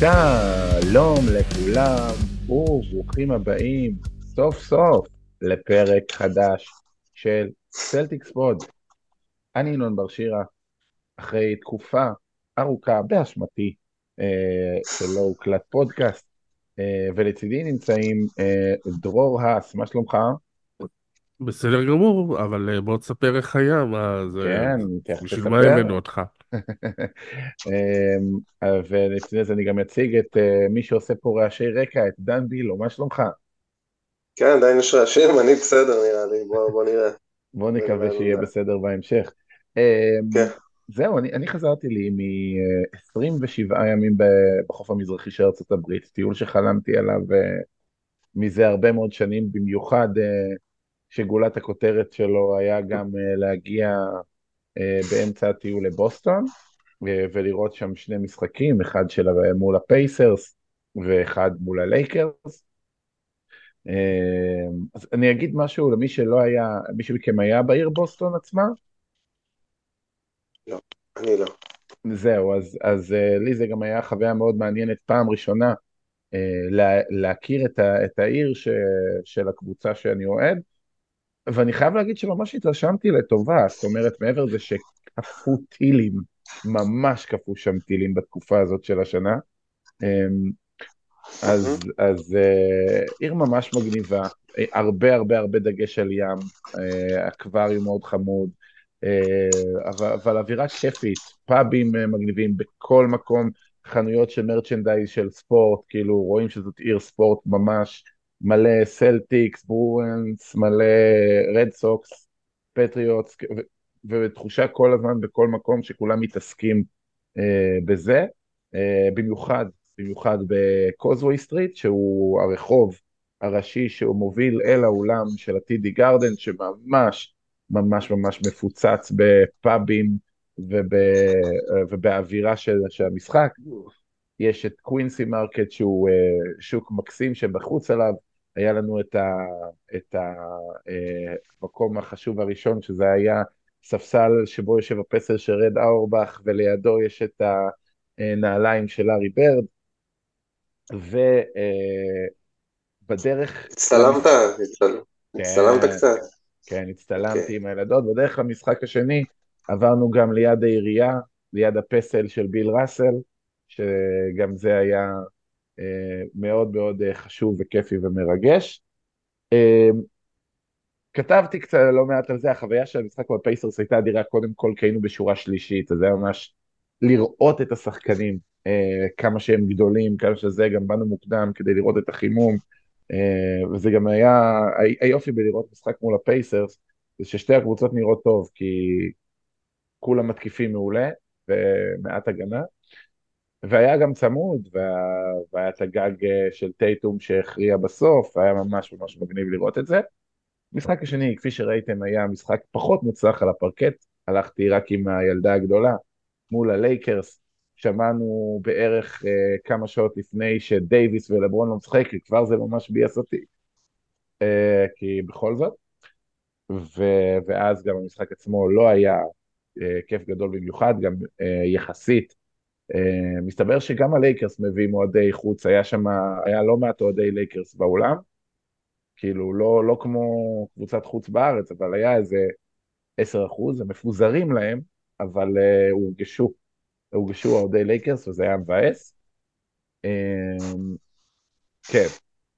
שלום לכולם וברוכים הבאים סוף סוף לפרק חדש של סלטיקס פוד. אני ינון בר שירה, אחרי תקופה ארוכה באשמתי אה, שלא הוקלט פודקאסט, אה, ולצידי נמצאים אה, דרור האס, מה שלומך? בסדר גמור, אבל אה, בוא תספר איך היה, מה זה... כן, תכף בשביל תספר. מה הבאנו אותך? אה, ולצידי זה אני גם אציג את אה, מי שעושה פה רעשי רקע, את דן בילו, מה שלומך? כן, עדיין יש רעשים, אני בסדר נראה לי, בוא, נראה. בוא נקווה שיהיה. בסדר בהמשך. אה, כן. זהו, אני, אני חזרתי לי מ-27 ימים בחוף המזרחי של הברית, טיול שחלמתי עליו אה, מזה הרבה מאוד שנים, במיוחד אה, שגולת הכותרת שלו היה גם להגיע באמצע הטיול לבוסטון, אה, ולראות שם שני משחקים, אחד של ה- מול הפייסרס ואחד מול הלייקרס. אה, אז אני אגיד משהו למי שלא היה, מישהו מכם היה בעיר בוסטון עצמה? אני לא. זהו, אז, אז לי זה גם היה חוויה מאוד מעניינת, פעם ראשונה לה, להכיר את, ה, את העיר ש, של הקבוצה שאני אוהד, ואני חייב להגיד שממש התרשמתי לטובה, זאת אומרת, מעבר לזה שכפו טילים, ממש כפו שם טילים בתקופה הזאת של השנה, um, אז, אז uh, עיר ממש מגניבה, אה, הרבה הרבה הרבה דגש על ים, uh, אקווריום מאוד חמוד, uh, אבל, אבל אווירה כיפית, פאבים uh, מגניבים בכל מקום, חנויות של merchandise של ספורט, כאילו רואים שזאת עיר ספורט ממש, מלא סלטיקס, ברואנס, מלא רד סוקס, פטריוטס, ותחושה כל הזמן בכל מקום שכולם מתעסקים אה, בזה, אה, במיוחד במיוחד בקוזווי סטריט, שהוא הרחוב הראשי שהוא מוביל אל האולם של הטידי גרדן, שממש ממש ממש מפוצץ בפאבים וב, ובאווירה של, של המשחק. יש את קווינסי מרקט שהוא אה, שוק מקסים שבחוץ עליו, היה לנו את, ה, את המקום החשוב הראשון, שזה היה ספסל שבו יושב הפסל של רד אורבך, ולידו יש את הנעליים של לארי ברד. ובדרך... הצטלמת? הצטל- כן. הצטלמת קצת? כן, הצטלמתי כן. עם הילדות, בדרך למשחק השני עברנו גם ליד העירייה, ליד הפסל של ביל ראסל, שגם זה היה אה, מאוד מאוד אה, חשוב וכיפי ומרגש. אה, כתבתי קצת לא מעט על זה, החוויה של המשחק בפייסרס הייתה אדירה קודם כל כי היינו בשורה שלישית, אז זה היה ממש לראות את השחקנים, אה, כמה שהם גדולים, כמה שזה, גם באנו מוקדם כדי לראות את החימום, אה, וזה גם היה, היופי בלראות משחק מול הפייסרס, זה ששתי הקבוצות נראות טוב, כי כולם מתקיפים מעולה, ומעט הגנה, והיה גם צמוד, וה- והיה את הגג אה, של טייטום שהכריע בסוף, היה ממש ממש מגניב לראות את זה. המשחק השני, כפי שראיתם, היה משחק פחות מוצלח על הפרקט, הלכתי רק עם הילדה הגדולה מול הלייקרס, שמענו בערך אה, כמה שעות לפני שדייוויס ולברון לא משחק, כבר זה ממש ביאס אותי, אה, כי בכל זאת, ו, ואז גם המשחק עצמו לא היה אה, כיף גדול במיוחד, גם אה, יחסית, מסתבר שגם הלייקרס מביאים אוהדי חוץ, היה שם, היה לא מעט אוהדי לייקרס באולם, כאילו לא, לא כמו קבוצת חוץ בארץ, אבל היה איזה 10 אחוז, הם מפוזרים להם, אבל uh, הורגשו, הורגשו אוהדי לייקרס וזה היה מבאס. Um, כן,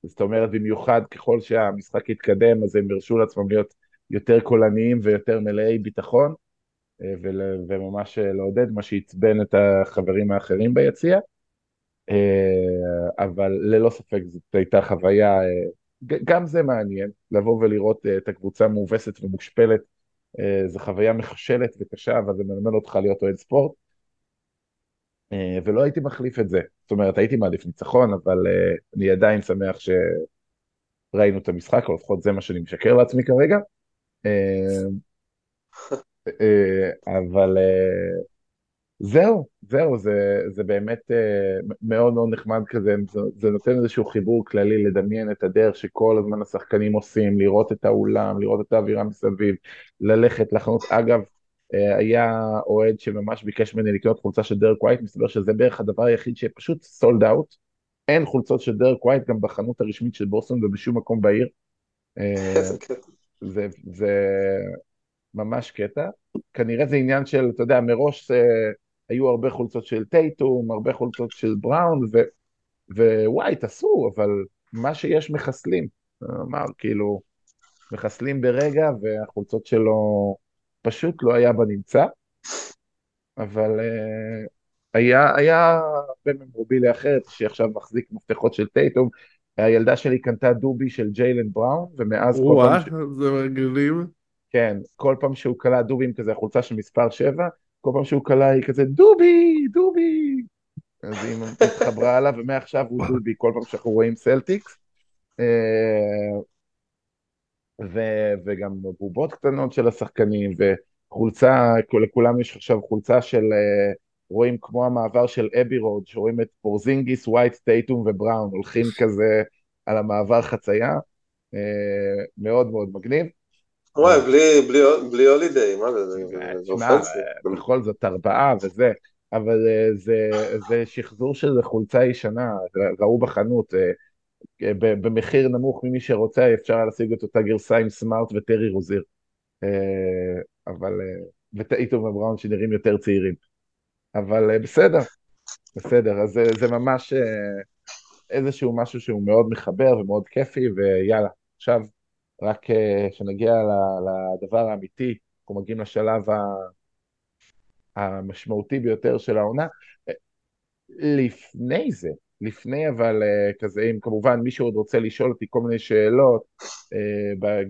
זאת אומרת במיוחד ככל שהמשחק התקדם אז הם הרשו לעצמם להיות יותר קולניים ויותר מלאי ביטחון וממש uh, לעודד מה שעצבן את החברים האחרים ביציע. Uh, אבל ללא ספק זאת הייתה חוויה גם זה מעניין, לבוא ולראות אה, את הקבוצה מאובסת ומושפלת, אה, זו חוויה מחשלת וקשה, אבל זה מלמד אותך להיות אוהד ספורט, אה, ולא הייתי מחליף את זה. זאת אומרת, הייתי מעדיף ניצחון, אבל אה, אני עדיין שמח שראינו את המשחק, או לפחות זה מה שאני משקר לעצמי כרגע. אה, אבל אה, זהו, זהו, זה, זה באמת אה, מאוד מאוד נחמד כזה, זה, זה נותן איזשהו חיבור כללי לדמיין את הדרך שכל הזמן השחקנים עושים, לראות את האולם, לראות את האווירה מסביב, ללכת לחנות. אגב, היה אוהד שממש ביקש ממני לקנות חולצה של דרק ווייט, מסתבר שזה בערך הדבר היחיד שפשוט sold out. אין חולצות של דרק ווייט גם בחנות הרשמית של בוסטון ובשום מקום בעיר. זה, זה ממש קטע. כנראה זה עניין של, אתה יודע, מראש זה, היו הרבה חולצות של טייטום, הרבה חולצות של בראון, ו, ווייט עשו, אבל מה שיש מחסלים. אמר, כאילו, מחסלים ברגע, והחולצות שלו פשוט לא היה בנמצא. אבל אה, היה, היה בממוביליה אחרת, שעכשיו מחזיק מפתחות של טייטום. הילדה שלי קנתה דובי של ג'יילן בראון, ומאז כל וואה, פעם, ש... זה מגניב. כן, כל פעם שהוא קלע דובים כזה, החולצה של מספר 7, כל פעם שהוא קלע היא כזה דובי, דובי. אז היא התחברה עליו, ומעכשיו הוא דובי, כל פעם שאנחנו רואים סלטיקס. אה, ו- וגם בובות קטנות של השחקנים, וחולצה, לכולם יש עכשיו חולצה של, אה, רואים כמו המעבר של Abbey Road, שרואים את פורזינגיס, ווייט, טייטום ובראון, הולכים כזה על המעבר חצייה, אה, מאוד מאוד מגניב. וואי, בלי- בלי- הולידיי, מה זה? זה- תשמע, offensive. אה, בכל זאת ארבעה וזה, אבל אה, זה, שחזור של חולצה ישנה, ראו בחנות, אה, במחיר נמוך ממי שרוצה, אפשר היה להשיג את אותה גרסה עם סמארט וטרי רוזיר. אה, אבל, אה, וטעיתו ובראון שנראים יותר צעירים. אבל אה, בסדר, בסדר, אז זה, זה ממש אה, איזשהו משהו שהוא מאוד מחבר ומאוד כיפי, ויאללה, עכשיו רק אה, שנגיע ל- לדבר האמיתי, אנחנו מגיעים לשלב המשמעותי ביותר של העונה. אה, לפני זה, לפני אבל אה, כזה, אם כמובן מישהו עוד רוצה לשאול אותי כל מיני שאלות,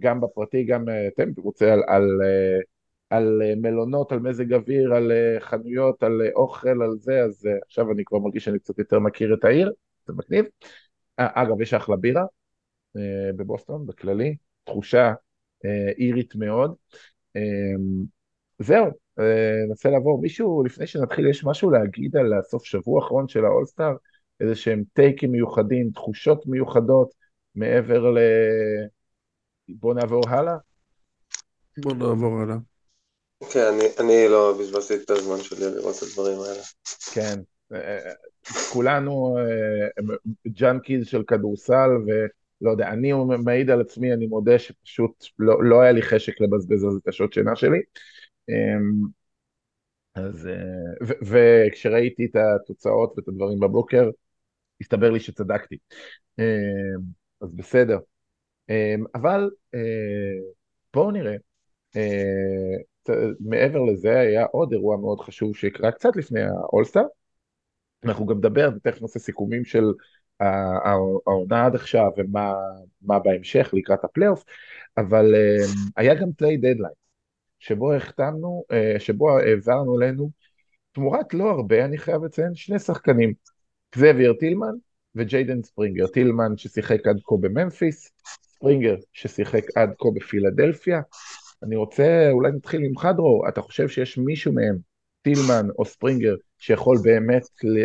גם בפרטי, גם אתם רוצה על, על, על מלונות, על מזג אוויר, על חנויות, על אוכל, על זה, אז עכשיו אני כבר מרגיש שאני קצת יותר מכיר את העיר, זה מגניב. אגב, יש אחלה בירה בבוסטון, בכללי, תחושה אה, אירית מאוד. אה, זהו, אה, ננסה לעבור. מישהו, לפני שנתחיל, יש משהו להגיד על הסוף שבוע האחרון של האולסטאר? איזה שהם takes מיוחדים, תחושות מיוחדות, מעבר ל... בוא נעבור הלאה? בוא נעבור הלאה. כן, אני- אני לא בזבזתי את הזמן שלי לראות את הדברים האלה. כן. אה, כולנו junkies של כדורסל, ולא יודע, אני מעיד על עצמי, אני מודה שפשוט לא, לא היה לי חשק לבזבז על זה את השעות שינה שלי. אמ, אז, אה, וכשראיתי את התוצאות ואת הדברים בבוקר, הסתבר לי שצדקתי. אמ, אז בסדר. אמ, אבל אה, בואו נראה. אה, מעבר לזה היה עוד אירוע מאוד חשוב שקרה קצת לפני האולסטאר. אנחנו גם נדבר, ותכף נעשה סיכומים של העונה עד עכשיו ומה מה בהמשך לקראת הפלייאוף, אבל אה, היה גם trade deadline, שבו החתמנו, אה, שבו העברנו אלינו תמורת לא הרבה, אני חייב לציין, שני שחקנים, קזוויר טילמן וג'יידן ספרינגר. טילמן ששיחק עד כה בממפיס, ספרינגר ששיחק עד כה בפילדלפיה. אני רוצה, אולי נתחיל ממך דרור, אתה חושב שיש מישהו מהם, טילמן או ספרינגר, שיכול באמת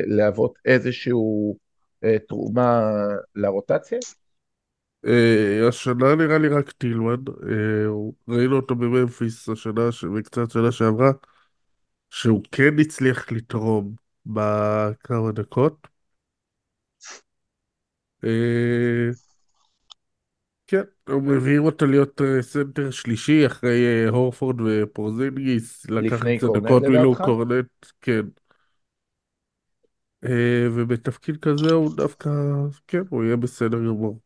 להוות איזשהו תרומה לרוטציה? אה, השנה נראה לי רק טילמן, אה, ראינו אותו בממפיס השנה וקצת שנה שעברה, שהוא כן הצליח לתרום בכמה דקות. אה, כן, הם מביאים אותו להיות אה, סנטר שלישי אחרי אה, הורפורד ופורזינגיס, לקח קצת דקות לדעתך? קורנט, כן. אה, ובתפקיד כזה הוא דווקא, כן, הוא יהיה בסדר גמור.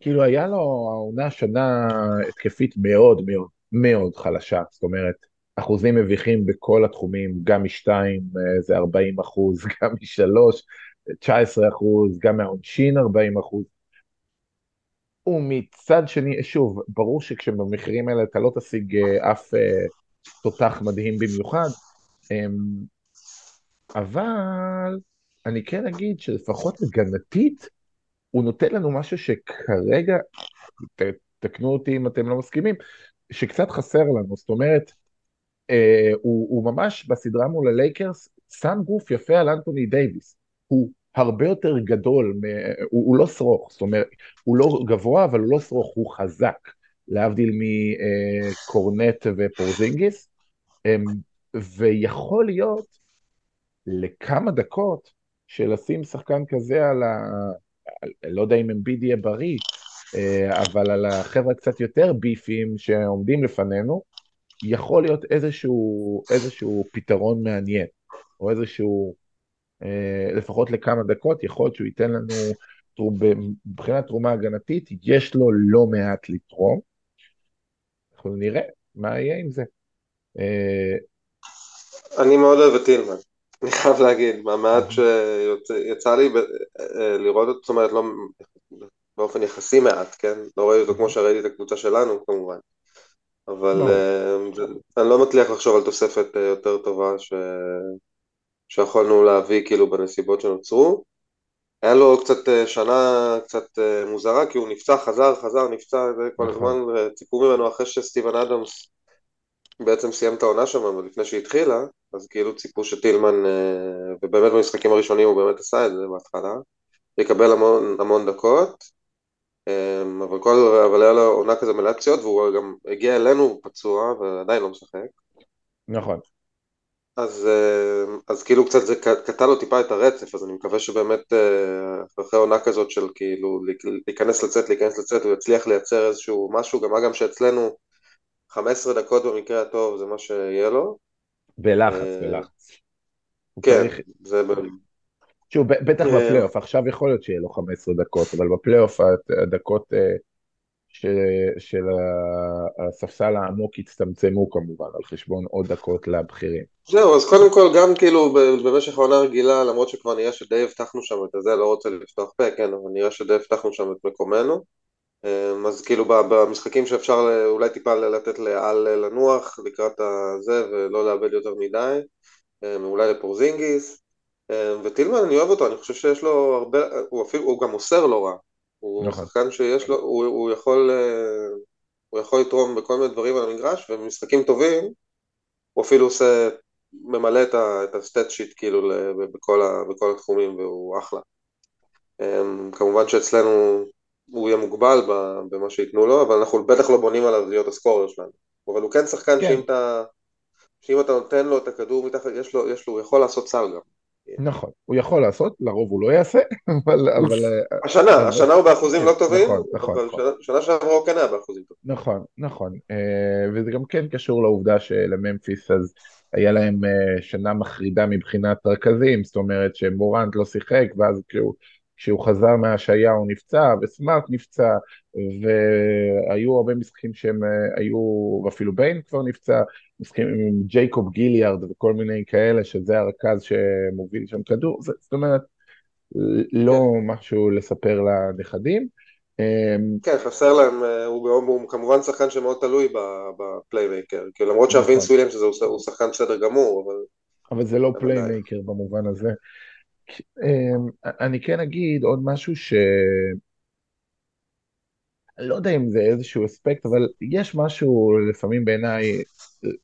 כאילו היה לו העונה שנה התקפית מאוד מאוד מאוד חלשה, זאת אומרת, אחוזים מביכים בכל התחומים, גם משתיים אה, זה 40 אחוז, גם משלוש 19 אחוז, גם מהעונשין 40 אחוז. ומצד שני, שוב, ברור שכשבמחירים האלה אתה לא תשיג אה, אף תותח מדהים במיוחד, אמ, אבל אני כן אגיד שלפחות הגנתית, הוא נותן לנו משהו שכרגע, ת, תקנו אותי אם אתם לא מסכימים, שקצת חסר לנו, זאת אומרת, אה, הוא, הוא ממש בסדרה מול הלייקרס שם גוף יפה על אנטוני דייוויס, הוא הרבה יותר גדול, מ, הוא, הוא לא שרוך, זאת אומרת, הוא לא גבוה אבל הוא לא שרוך, הוא חזק, להבדיל מקורנט ופורזינגיס, אמ, ויכול להיות לכמה דקות שלשים שחקן כזה על ה... לא יודע אם אמביד יהיה בריא, אה, אבל על החבר'ה קצת יותר ביפים שעומדים לפנינו, יכול להיות איזשהו, איזשהו פתרון מעניין, או איזשהו, אה, לפחות לכמה דקות, יכול להיות שהוא ייתן לנו, מבחינת תרומה הגנתית, יש לו לא מעט לתרום. אנחנו נראה מה יהיה עם זה. אה, אני מאוד אוהב את טילמן, אני חייב להגיד, מהמעט שיצא לי לראות אותו, זאת אומרת, לא, באופן יחסי מעט, כן? לא ראיתי אותו כמו שראיתי את הקבוצה שלנו כמובן. אבל לא. uh, אני לא מצליח לחשוב על תוספת uh, יותר טובה ש... שיכולנו להביא כאילו בנסיבות שנוצרו. היה לו קצת שנה קצת מוזרה כי הוא נפצע, חזר, חזר, נפצע, זה כל נכון. הזמן ציפו ממנו אחרי שסטיבן אדמס בעצם סיים את העונה שם, לפני שהתחילה, אז כאילו ציפו שטילמן, uh, ובאמת במשחקים הראשונים הוא באמת עשה את זה בהתחלה, יקבל המון, המון דקות, אמ, אבל, כל, אבל היה לו עונה כזה מלאה פציעות והוא גם הגיע אלינו פצוע ועדיין לא משחק. נכון. אז, אמ, אז כאילו קצת זה קטע לו טיפה את הרצף, אז אני מקווה שבאמת אה, אחרי עונה כזאת של כאילו להיכנס לצאת, להיכנס לצאת, הוא יצליח לייצר איזשהו משהו, גם אגב שאצלנו 15 דקות במקרה הטוב זה מה שיהיה לו. בלחץ, אה, בלחץ. כן, זה... שוב, בטח כן. בפלייאוף, עכשיו יכול להיות שיהיה לו 15 דקות, אבל בפלייאוף הדקות אה, של הספסל העמוק יצטמצמו כמובן, על חשבון עוד דקות לבכירים. זהו, אז קודם כל גם כאילו במשך העונה הרגילה, למרות שכבר נראה שדי הבטחנו שם את זה, לא רוצה לפתוח פה, כן, אבל נראה שדי הבטחנו שם את מקומנו. אמ, אז כאילו במשחקים שאפשר אולי טיפה לתת לאל לנוח לקראת הזה ולא לאבד יותר מדי, אמ, אולי לפורזינגיס. אמ, וטילמן אני אוהב אותו, אני חושב שיש לו הרבה, הוא אפילו, הוא גם מוסר לא רע. הוא נכון. שחקן שיש לו, הוא, הוא יכול, אה, הוא יכול לתרום בכל מיני דברים על המגרש, ובמשחקים טובים הוא אפילו עושה, ממלא את, הסטט שיט כאילו בכל, בכל התחומים והוא אחלה. כמובן שאצלנו הוא יהיה מוגבל במה שייתנו לו, אבל אנחנו בטח לא בונים עליו להיות הסקורר שלנו. אבל הוא כן שחקן כן. שאם אתה, שאם אתה נותן לו את הכדור מתחת, יש לו, יש לו, הוא יכול לעשות סל גם. נכון, הוא יכול לעשות, לרוב הוא לא יעשה, אבל... אבל השנה, השנה הוא באחוזים לא טובים, נכון, נכון, אבל נכון. שנה שעברה הוא כן היה באחוזים טובים. נכון, נכון, אה, וזה גם כן קשור לעובדה שלממפיס אז היה להם אה, שנה מחרידה מבחינת רכזים, זאת אומרת שמורנט לא שיחק, ואז כשהוא... כשהוא חזר מהשעיה הוא נפצע, וסמארט נפצע, והיו הרבה משחקים שהם אה, היו, ואפילו ביין כבר נפצע, משחקים עם ג'ייקוב גיליארד וכל מיני כאלה, שזה הרכז שמוביל שם כדור, זאת אומרת, לא כן. משהו לספר לנכדים. אמ, כן, חסר להם, אה, הוא, הוא, הוא כמובן שחקן שמאוד תלוי ב playmaker, כי למרות שה-Vince נכון. וויליאמס הוא שחקן בסדר גמור, אבל... אבל זה לא playmaker במובן הזה. אמ, אני כן אגיד עוד משהו ש... אני לא יודע אם זה איזשהו אספקט, אבל יש משהו לפעמים בעיניי,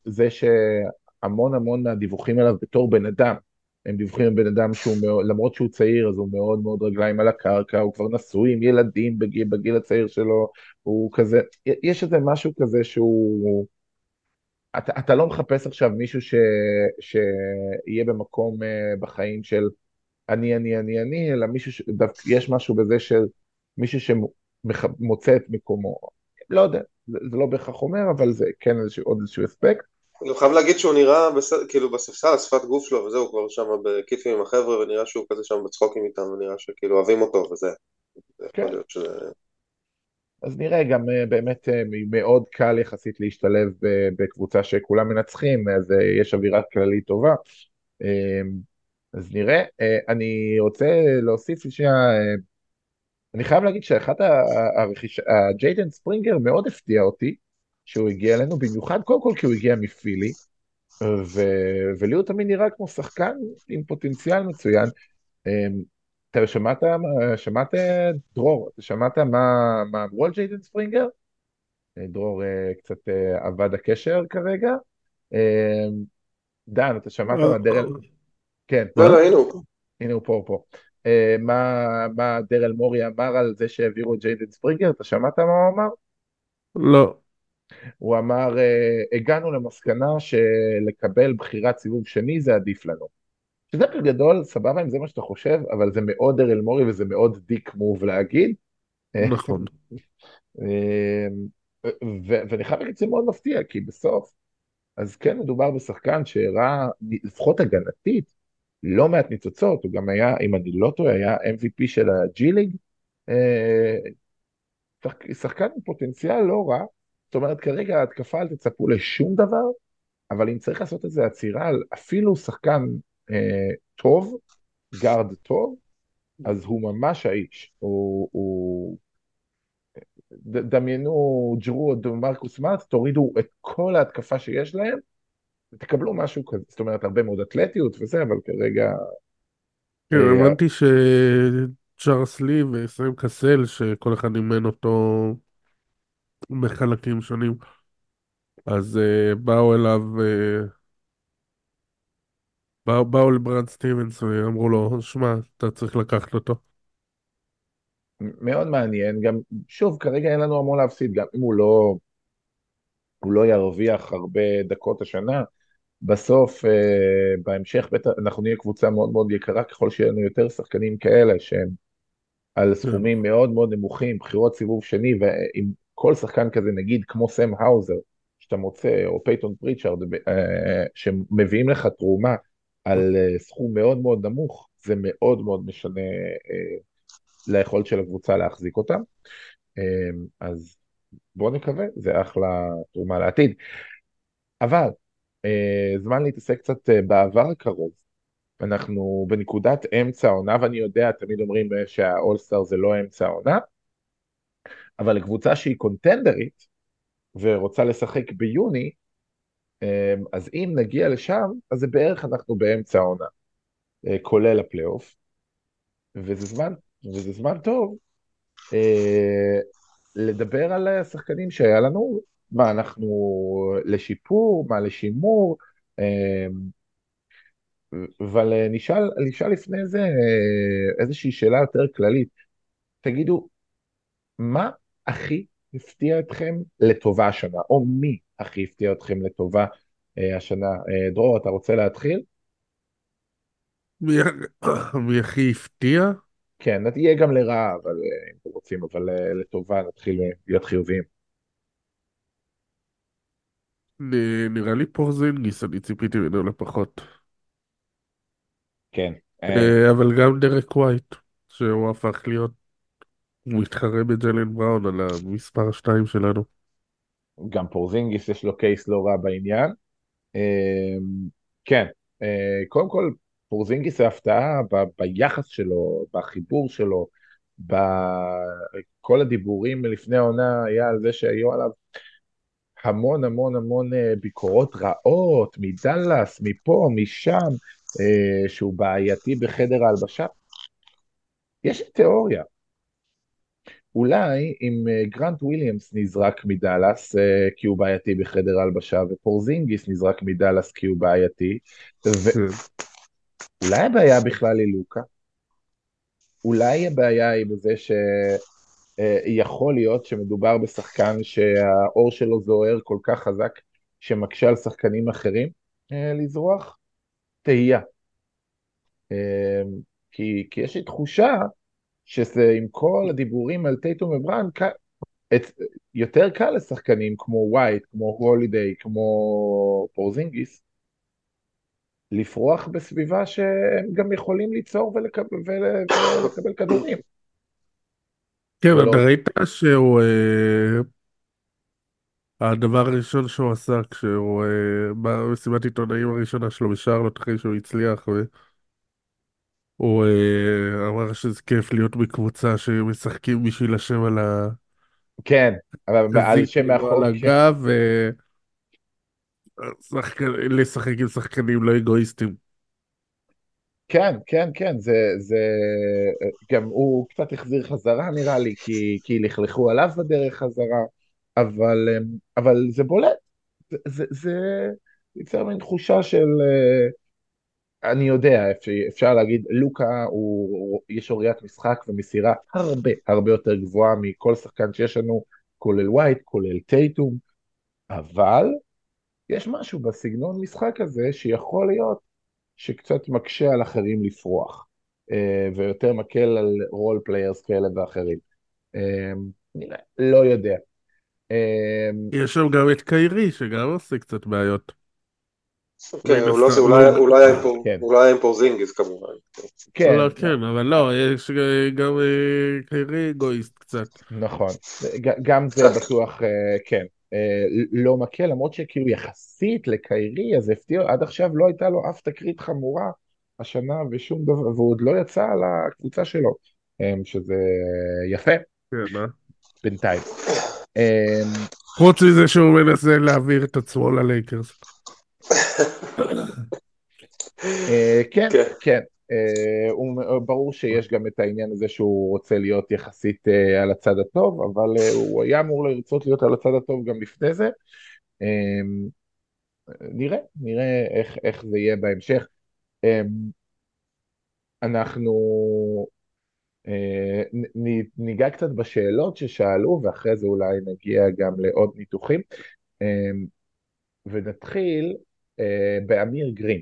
זה שהמון המון מהדיווחים עליו בתור בן אדם, הם דיווחים על בן אדם שהוא מאוד, למרות שהוא צעיר אז הוא מאוד מאוד רגליים על הקרקע, הוא כבר נשוי עם ילדים בגיל, בגיל הצעיר שלו, הוא כזה, יש איזה משהו כזה שהוא, אתה, אתה לא מחפש עכשיו מישהו ש, שיהיה במקום uh, בחיים של אני, אני, אני, אני, אלא מישהו, ש... יש משהו בזה של מישהו שמוצא את מקומו. לא יודע, זה, זה לא בהכרח אומר, אבל זה כן איזשהו, עוד איזשהו אספקט. אני חייב להגיד שהוא נראה בס... כאילו בספסל, שפת גוף שלו וזהו, כבר שם בכיפים עם החבר'ה, ונראה שהוא כזה שם בצחוקים איתם, ונראה שכאילו אוהבים אותו וזה. כן. שזה... אז נראה גם אה, באמת אה, מאוד קל יחסית להשתלב בקבוצה שכולם מנצחים, אז אה, יש אווירה כללית טובה. אז נראה. אה, אני רוצה להוסיף שנייה, אה, אני חייב להגיד שאחת הרכישה, ג'יידן ספרינגר מאוד הפתיע אותי שהוא הגיע אלינו, במיוחד קודם כל כי הוא הגיע מפילי, ו... ולי הוא תמיד נראה כמו שחקן עם פוטנציאל מצוין. אה, אתה שמעת, שמעת דרור, אתה שמעת מה, מה אמרו על ג'יידן ספרינגר? דרור קצת אבד הקשר כרגע. דן, אתה שמעת מה דרל... כן. לא, לא, הנה הוא פה. הנה הוא פה, הוא פה. Uh, מה, מה דרל מורי אמר על זה שהעבירו את ג'יידן ספרינגר? אתה שמעת מה הוא אמר? לא. הוא אמר, אה, הגענו למסקנה שלקבל בחירת סיבוב שני זה עדיף לנו. שזה בגדול, סבבה אם זה מה שאתה חושב, אבל זה מאוד ארל מורי וזה מאוד דיק מוב להגיד. נכון. אה, ו- ואני חייב להגיד שזה מאוד מפתיע, כי בסוף, אז כן מדובר בשחקן שהראה, לפחות הגנתית, לא מעט ניצוצות, הוא גם היה, אם אני לא טועה, היה MVP של הג'י ליג, אה, שחקן עם פוטנציאל לא רע, זאת אומרת כרגע ההתקפה אל תצפו לשום דבר, אבל אם צריך לעשות איזה עצירה על אפילו שחקן אה, טוב, גארד טוב, אז הוא ממש האיש, הוא, הוא... דמיינו ג'רו או מרקוס מארט, תורידו את כל ההתקפה שיש להם, ותקבלו משהו כזה, זאת אומרת הרבה מאוד אתלטיות וזה, אבל כרגע... כן, אה, הבנתי שצ'ארלס לי וסיים קסל, שכל אחד אימן אותו בחלקים שונים, אז uh, באו אליו, באו, באו לברד סטיבנס ואמרו לו, שמע, אתה צריך לקחת אותו. מאוד מעניין, גם שוב, כרגע אין לנו המון להפסיד, גם אם הוא לא, הוא לא ירוויח הרבה דקות השנה, בסוף, אה, בהמשך, בטח, אנחנו נהיה קבוצה מאוד מאוד יקרה ככל שיהיה לנו יותר שחקנים כאלה שהם על סכומים מאוד מאוד נמוכים, בחירות סיבוב שני, ועם כל שחקן כזה, נגיד כמו סם האוזר, שאתה מוצא, או פייתון פריצ'ארד, אה, שמביאים לך תרומה על אה, סכום מאוד מאוד נמוך, זה מאוד מאוד משנה ליכולת של הקבוצה להחזיק אותם. אז בואו נקווה, זה אחלה תרומה לעתיד. אבל זמן להתעסק קצת אה, בעבר הקרוב. אנחנו בנקודת אמצע העונה, ואני יודע, תמיד אומרים אה, שהאולסטאר זה לא אמצע העונה, אבל לקבוצה שהיא קונטנדרית ורוצה לשחק ביוני, אז אם נגיע לשם, אז זה בערך אנחנו באמצע העונה, כולל הפלייאוף, וזה זמן, וזה זמן טוב לדבר על השחקנים שהיה לנו, מה אנחנו לשיפור, מה לשימור, אמ, אבל אה, נשאל, נשאל לפני זה אה, איזושהי שאלה יותר כללית. תגידו, מה הכי הפתיע אתכם לטובה השנה, או מי הכי הפתיע אתכם לטובה אה, השנה? דרור, אתה רוצה להתחיל? מי הכי הפתיע? כן, יהיה גם לרעה, אבל אם אתם רוצים, אבל לטובה נתחיל להיות חיוביים. נראה לי פורזינגיס, אני ציפיתי ממנו לפחות. כן. אה, אבל גם דרק ווייט, שהוא הפך להיות, הוא מתחרה בג'לן בראון על המספר 2 שלנו. גם פורזינגיס יש לו קייס לא רע בעניין. אה, כן, אה, קודם כל פורזינגיס זה הפתעה ביחס שלו, בחיבור שלו, בכל הדיבורים לפני העונה היה על זה שהיו עליו המון המון המון אה, ביקורות רעות מדלס, מפה, משם, אה, שהוא בעייתי בחדר ההלבשה. יש תיאוריה. אולי אם אה, גרנט וויליאמס נזרק מדלס כי הוא בעייתי בחדר ההלבשה ופורזינגיס נזרק מדלס כי הוא בעייתי, ואולי הבעיה בכלל היא לוקה? אולי הבעיה היא בזה ש... אה, יכול להיות שמדובר בשחקן שהאור שלו זוהר כל כך חזק שמקשה על שחקנים אחרים אה, לזרוח? תהייה. אה, כי, כי יש לי תחושה שזה עם כל הדיבורים על טייטום וברן, יותר קל לשחקנים כמו ווייט, כמו הולידיי, כמו פורזינגיס, לפרוח בסביבה שהם גם יכולים ליצור ולקבל, ולקבל כדורים. כן, אתה ראית שהוא... אה, הדבר הראשון שהוא עשה כשהוא... אה, במסיבת עיתונאים הראשונה שלו בשרלוט אחרי שהוא הצליח, הוא אה, אמר שזה כיף להיות בקבוצה שמשחקים בשביל השם על ה... כן, אבל על שם מאחור, על. הגב, לשחק עם שחקנים לא אגואיסטים. כן, כן, כן, זה, זה, גם הוא קצת החזיר חזרה נראה לי, כי, כי לכלכו עליו בדרך חזרה, אבל, אבל זה בולט, זה, זה, זה יוצר מין תחושה של, אני יודע, אפשר להגיד, לוקה, הוא, הוא, יש לו ראיית משחק ומסירה הרבה הרבה יותר גבוהה מכל שחקן שיש לנו, כולל ווייט, כולל טייטום, אבל יש משהו בסגנון משחק הזה שיכול להיות שקצת מקשה על אחרים לפרוח, אה, ויותר מקל על role players כאלה ואחרים. אה, לא יודע. אה, יש שם גם את קיירי, שגם עושה קצת בעיות. כן, אולי- לא- פה- כן. אולי היה עם פורזינגיס כמובן. כן, לא, כן, אבל לא, יש גם קיירי אגואיסט קצת. נכון, גם זה בטוח, כן, לא מקל, למרות שכאילו יחסית לקיירי, אז הפתיע, עד עכשיו לא הייתה לו אף תקרית חמורה השנה ושום דבר, והוא עוד לא יצא על הקבוצה שלו, אה, שזה יפה כן, אה? בינתיים. אה, חוץ מזה שהוא מנסה להעביר את עצמו ללייקרס. אה, כן, כן. אה, הוא- ברור שיש גם את העניין הזה שהוא רוצה להיות יחסית אה, על הצד הטוב, אבל אה, הוא היה אמור לרצות להיות על הצד הטוב גם לפני זה. אה, נראה, נראה איך, איך זה יהיה בהמשך. אה, אנחנו אה, ניגע קצת בשאלות ששאלו, ואחרי זה אולי נגיע גם לעוד ניתוחים. אה, ונתחיל אה, באמיר גרין.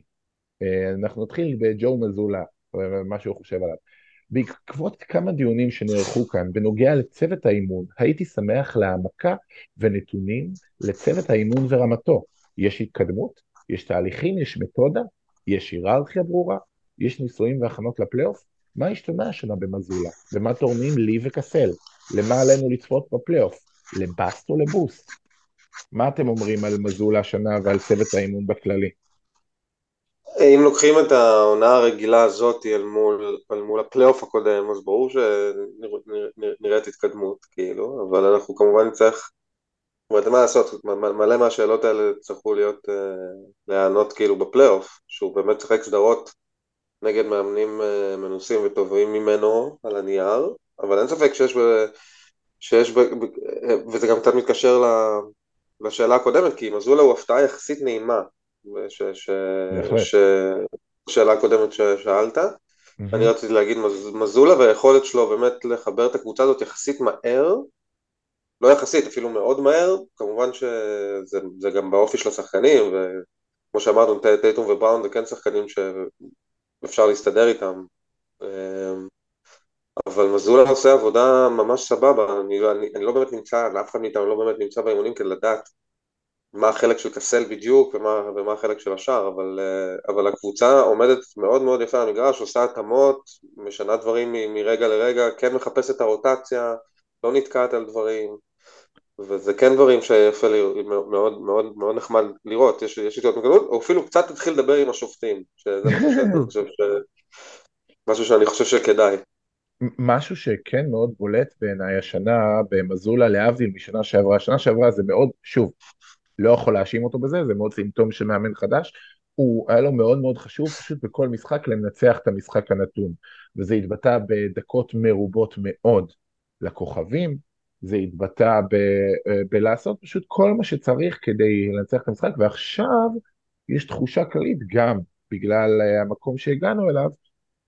אה, אנחנו נתחיל בג'ו מזולה, מה שהוא חושב עליו. בעקבות כמה דיונים שנערכו כאן בנוגע לצוות האימון, הייתי שמח להעמקה ונתונים לצוות האימון ורמתו. יש התקדמות, יש תהליכים, יש מתודה, יש היררכיה ברורה, יש ניסויים והכנות לפלייאוף. מה השתנה השנה במזולה? ומה תורמים Lee וקסל? למה עלינו לצפות בפלייאוף? ל bust או ל boost? מה אתם אומרים על מזולה השנה ועל צוות האימון בכללי? אם לוקחים את העונה הרגילה הזאת אל מול, מול הפלייאוף הקודם, אז ברור שנראית התקדמות, כאילו, אבל אנחנו כמובן נצטרך, זאת אומרת, מה לעשות, מלא מהשאלות האלה יצטרכו להיות, אה, להיענות כאילו בפלייאוף, שהוא באמת שיחק סדרות נגד מאמנים אה, מנוסים וטובים ממנו על הנייר, אבל אין ספק שיש, ב, שיש ב, ב, וזה גם קצת מתקשר לשאלה הקודמת, כי מזולה הוא הפתעה יחסית נעימה, ש, ש. ש, שאלה הקודמת ששאלת. אני רציתי להגיד מז- מזולה והיכולת שלו באמת לחבר את הקבוצה הזאת יחסית מהר, לא יחסית, אפילו מאוד מהר, כמובן שזה זה גם באופי של השחקנים, וכמו שאמרנו, טייטום ובראון זה כן שחקנים שאפשר להסתדר איתם. אמ, אבל מזולה עושה עבודה ממש סבבה, אני, לא- אני, אני לא באמת נמצא, אף אחד מאיתנו לא באמת נמצא באימונים כדי לדעת מה החלק של קסל בדיוק ומה, ומה החלק של השאר, אבל, אה, אבל הקבוצה עומדת מאוד מאוד יפה על המגרש, עושה התאמות, משנה דברים מ- מרגע לרגע, כן מחפשת את הרוטציה, לא נתקעת על דברים, וזה כן דברים שיפה לי, מאוד, מאוד, מאוד נחמד לראות, יש, יש איתו התמקדות, או אפילו קצת תתחיל לדבר עם השופטים, שזה משהו שאני ש... משהו שאני חושב שכדאי. משהו שכן מאוד בולט בעיניי השנה במזולה להבדיל משנה שעברה, שנה שעברה זה מאוד, שוב, לא יכול להאשים אותו בזה, זה מאוד סימפטום של מאמן חדש, הוא היה לו מאוד מאוד חשוב פשוט בכל משחק לנצח את המשחק הנתון, וזה התבטא בדקות מרובות מאוד. לכוכבים, זה התבטא ב, אה, בלעשות פשוט כל מה שצריך כדי לנצח את המשחק, ועכשיו יש תחושה כללית גם בגלל אה, המקום שהגענו אליו,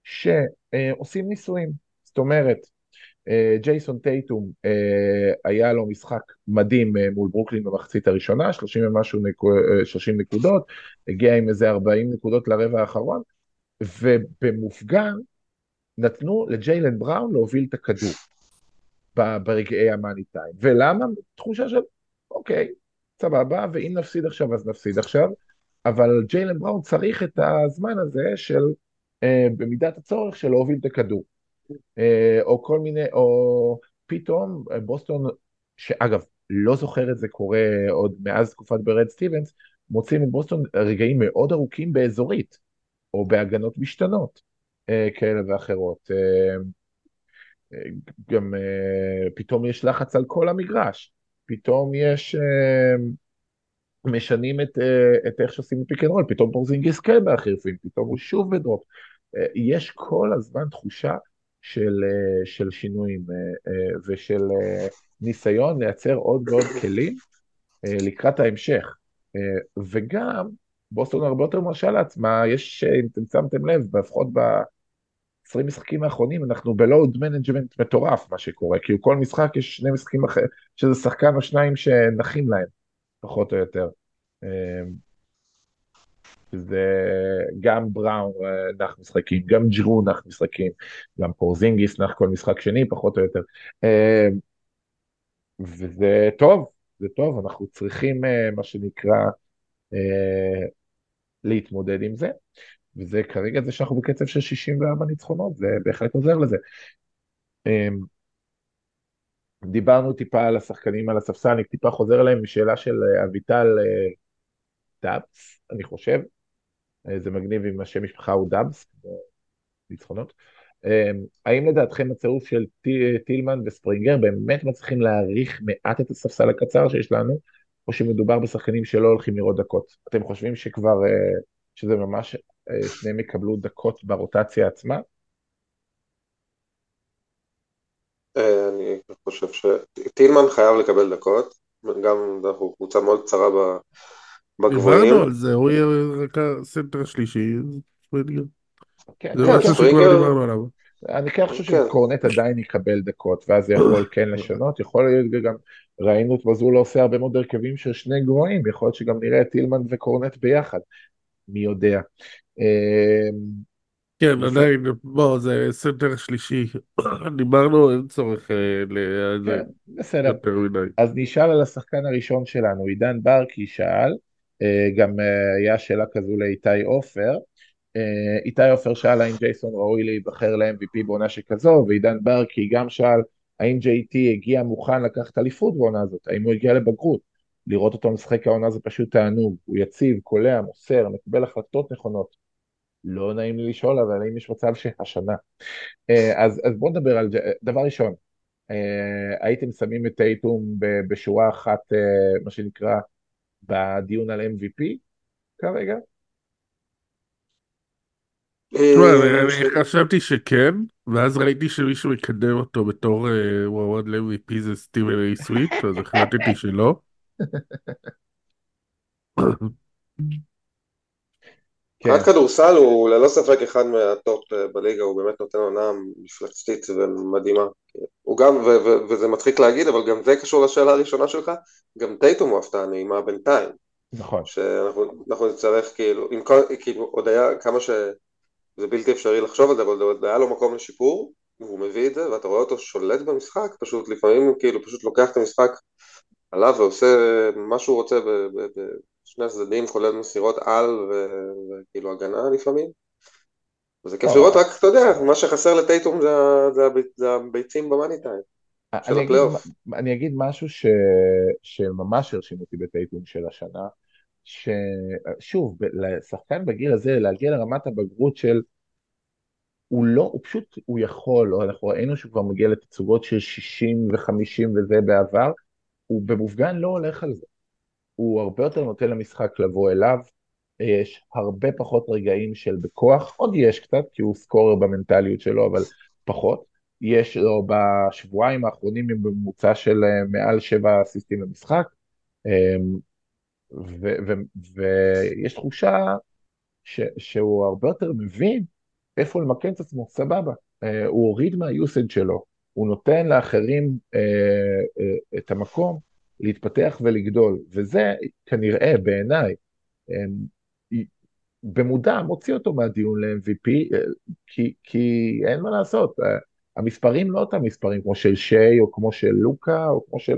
שעושים ניסויים. זאת אומרת, ג'ייסון טייטום אה, היה לו משחק מדהים אה, מול ברוקלין במחצית הראשונה, 30 ומשהו נקו- אה, 30 נקודות, הגיע עם איזה 40 נקודות לרבע האחרון, ובמופגן נתנו לג'יילן בראון להוביל את הכדור ברגעי המאני טיים. ולמה? תחושה של, אוקיי, סבבה, ואם נפסיד עכשיו אז נפסיד עכשיו, אבל ג'יילן בראון צריך את הזמן הזה של, אה, במידת הצורך של להוביל את הכדור. אה, או כל מיני, או פתאום אה, בוסטון, שאגב, לא זוכר את זה קורה עוד מאז תקופת ברד סטיבנס, מוצאים את בוסטון רגעים מאוד ארוכים באזורית, או בהגנות משתנות אה, כאלה ואחרות. גם פתאום יש לחץ על כל המגרש, פתאום יש, משנים את, את איך שעושים pick and roll, פתאום פורזינגיס כן בהחרפים, פתאום הוא שוב ב drop. יש כל הזמן תחושה של, אה, של שינויים אה, אה, ושל ניסיון לייצר עוד ועוד כלים לקראת ההמשך. וגם בוסטון הרבה יותר מרשה לעצמה, יש, אם אתם שמתם לב, לפחות ב-20 משחקים האחרונים, אנחנו ב load management מטורף מה שקורה, כי כל משחק יש שני משחקים אחרים, שזה שחקן או שניים שנחים להם. פחות או יותר. זה גם בראון נח משחקים, גם ג'רו נח משחקים, גם פורזינגיס נח כל משחק שני, פחות או יותר. וזה טוב, זה טוב, אנחנו צריכים מה שנקרא להתמודד עם זה, וזה כרגע זה שאנחנו בקצב של 64 ניצחונות, זה בהחלט עוזר לזה. דיברנו טיפה על השחקנים על הספסל, אני טיפה חוזר אליהם משאלה של אה, אביטל אה, דאבס, אני חושב, אה, זה מגניב אם השם משפחה הוא דאבס, ניצחונות. אמ, האם לדעתכם הצירוף של טילמן וספרינגר באמת מצליחים להעריך מעט את הספסל הקצר שיש לנו, או שמדובר בשחקנים שלא הולכים לראות דקות? אתם חושבים שכבר, שזה ממש, שניהם יקבלו דקות ברוטציה עצמה? אה, אני חושב שטילמן חייב לקבל דקות, גם אנחנו קבוצה מאוד קצרה בגבוהים. דיברנו על זה, הוא יהיה רק הסנטר השלישי. כן, זה כן, משהו ספרינגר- שכבר דיברנו עליו. אני כן חושב כן. שקורנט עדיין יקבל דקות, ואז זה יכול כן לשנות, יכול להיות גם, ראינו את מזולה עושה הרבה מאוד הרכבים של שני גבוהים, יכול להיות שגם נראה את טילמן וקורנט ביחד, מי יודע. אה, כן. עדיין, בוא, זה סנטר שלישי. דיברנו, אין צורך אה, ל... כן, בסדר. אז נשאל על השחקן הראשון שלנו, עידן ברקי שאל, גם אה, היה שאלה כזו לאיתי עופר, אה, איתי עופר שאל האם ג'ייסון ראוי להיבחר ל-MVP בעונה שכזו, ועידן ברקי גם שאל האם JT הגיע מוכן לקחת אליפות בעונה הזאת, האם הוא הגיע לבגרות, לראות אותו משחק העונה זה פשוט תענוג, הוא יציב, קולע, מוסר, מקבל החלטות נכונות, לא נעים לי לשאול, אבל האם יש מצב שהשנה. אה, אז, אז בואו נדבר על זה, דבר ראשון, אה, הייתם שמים את טייטום בשורה אחת, אה, מה שנקרא, בדיון על MVP כרגע? אה, אני ש- אני חשבתי שכן, ואז ראיתי שמישהו מקדם אותו בתור מועמד ל-MVP זה סטיבן איי סוויט, אז החלטתי שלא. כן, מבחינת כדורסל הוא ללא ספק אחד מהטופ אה, בליגה, הוא באמת נותן עונה מפלצתית ומדהימה. הוא גם, ו- ו- וזה מצחיק להגיד, אבל גם זה קשור לשאלה הראשונה שלך, גם טייטום הוא הפתעה נעימה בינתיים. נכון. שאנחנו אנחנו נצטרך כאילו, עם כל, כאילו עוד היה כמה שזה בלתי אפשרי לחשוב על זה, אבל עוד היה לו מקום לשיפור, והוא מביא את זה, ואתה רואה אותו שולט במשחק, פשוט לפעמים כאילו פשוט לוקח את המשחק עליו ועושה מה שהוא רוצה בשני הצדדים, כולל מסירות על ו- וכאילו הגנה לפעמים. וזה כיף לא. לראות, רק אתה יודע, מה שחסר לטייטום זה, זה, זה הביצים במאני טיים. של אני אגיד, הפלייאוף. אני אגיד משהו ש, שממש הרשים אותי בטייטום של השנה, ששוב, ב- לשחקן בגיל הזה להגיע לרמת הבגרות של הוא לא, הוא פשוט, הוא יכול, או אנחנו ראינו שהוא כבר מגיע לתצוגות של 60 ו-50 וזה בעבר, הוא במופגן לא הולך על זה. הוא הרבה יותר נותן למשחק לבוא אליו, יש הרבה פחות רגעים של בכוח, עוד יש קצת, כי הוא סקורר במנטליות שלו, אבל פחות. יש לו בשבועיים האחרונים עם ממוצע של אה, מעל שבע אסיסטים למשחק, אמ, ויש תחושה ש- שהוא הרבה יותר מבין איפה למקם את עצמו, סבבה. אה, הוא הוריד מהיוסד שלו, הוא נותן לאחרים אה, את המקום להתפתח ולגדול, וזה כנראה בעיניי אה, במודע מוציא אותו מהדיון ל-MVP, אה, כי, כי אין מה לעשות, אה, המספרים לא אותם מספרים כמו של שיי או כמו של לוקה או כמו של...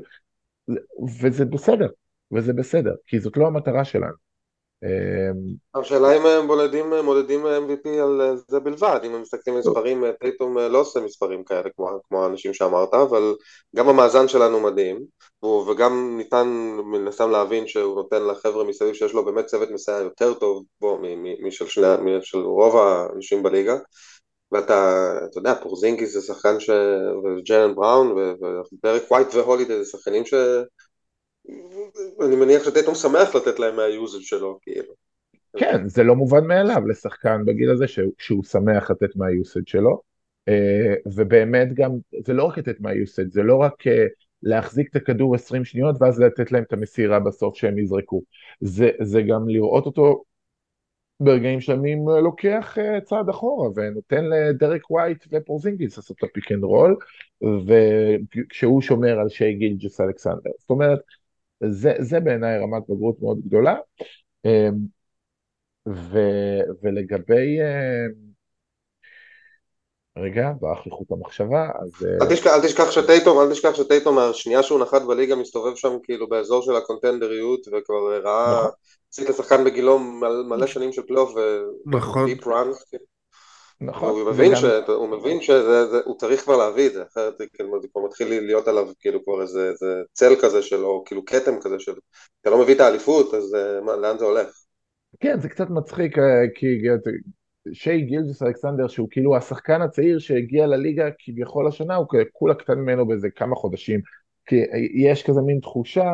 וזה בסדר, וזה בסדר, כי זאת לא המטרה שלנו. אה, השאלה אם הם מודדים, מודדים MVP על אה, זה בלבד, אם הם מסתכלים על מספרים, אה, טייטום אה, לא עושה מספרים כאלה כמו, כמו האנשים שאמרת, אבל גם המאזן שלנו מדהים, וגם ניתן מן הסתם להבין שהוא נותן לחבר'ה מסביב שיש לו באמת צוות מסייע יותר טוב בו משל, שני, משל רוב האנשים בליגה, ואתה, אתה יודע, פורזינגיס זה שחקן ש... וג'לן בראון וברק ווייט והולידי זה שחקנים ש... אני מניח שטייטום שמח לתת להם מהיוזל שלו, כאילו. כן, זה לא מובן מאליו לשחקן בגיל הזה שהוא, שהוא שמח לתת מהיוסד שלו, אה, ובאמת גם, זה לא רק לתת מהיוסד, זה לא רק אה, להחזיק את הכדור 20 שניות ואז לתת להם את המסירה בסוף שהם יזרקו, זה, זה גם לראות אותו ברגעים שלמים אה, לוקח צעד אחורה ונותן לדרק ווייט ופורזינגיס לעשות את ה pick and roll, וכשהוא שומר על שי גילג'ס אלכסנדר, זאת אומרת, זה, זה בעיניי רמת בגרות מאוד גדולה. אמ, ו, ולגבי... אמ, רגע, ברח לי חוט המחשבה, אז... אל תשכח, אל תשכח שטייטום, אל תשכח שטייטום מהשנייה שהוא נחת בליגה מסתובב שם כאילו באזור של הקונטנדריות וכבר ראה, נכון. עשית לשחקן בגילו מל- מלא שנים של פלייאוף נכון. ו deep run, נכון. הוא מבין, וגם- ש... הוא מבין שהוא צריך כבר להביא את זה, אחרת זה כאילו, זה כבר מתחיל להיות עליו כאילו כבר איזה, איזה צל כזה של, או כאילו כתם כזה של, אתה לא מביא את האליפות, אז אה, מה, לאן זה הולך? כן, זה קצת מצחיק, אה, כי שי גילג'ס אלכסנדר, שהוא כאילו השחקן הצעיר שהגיע לליגה כביכול השנה, הוא כולה קטן ממנו באיזה כמה חודשים. כי יש כזה מין תחושה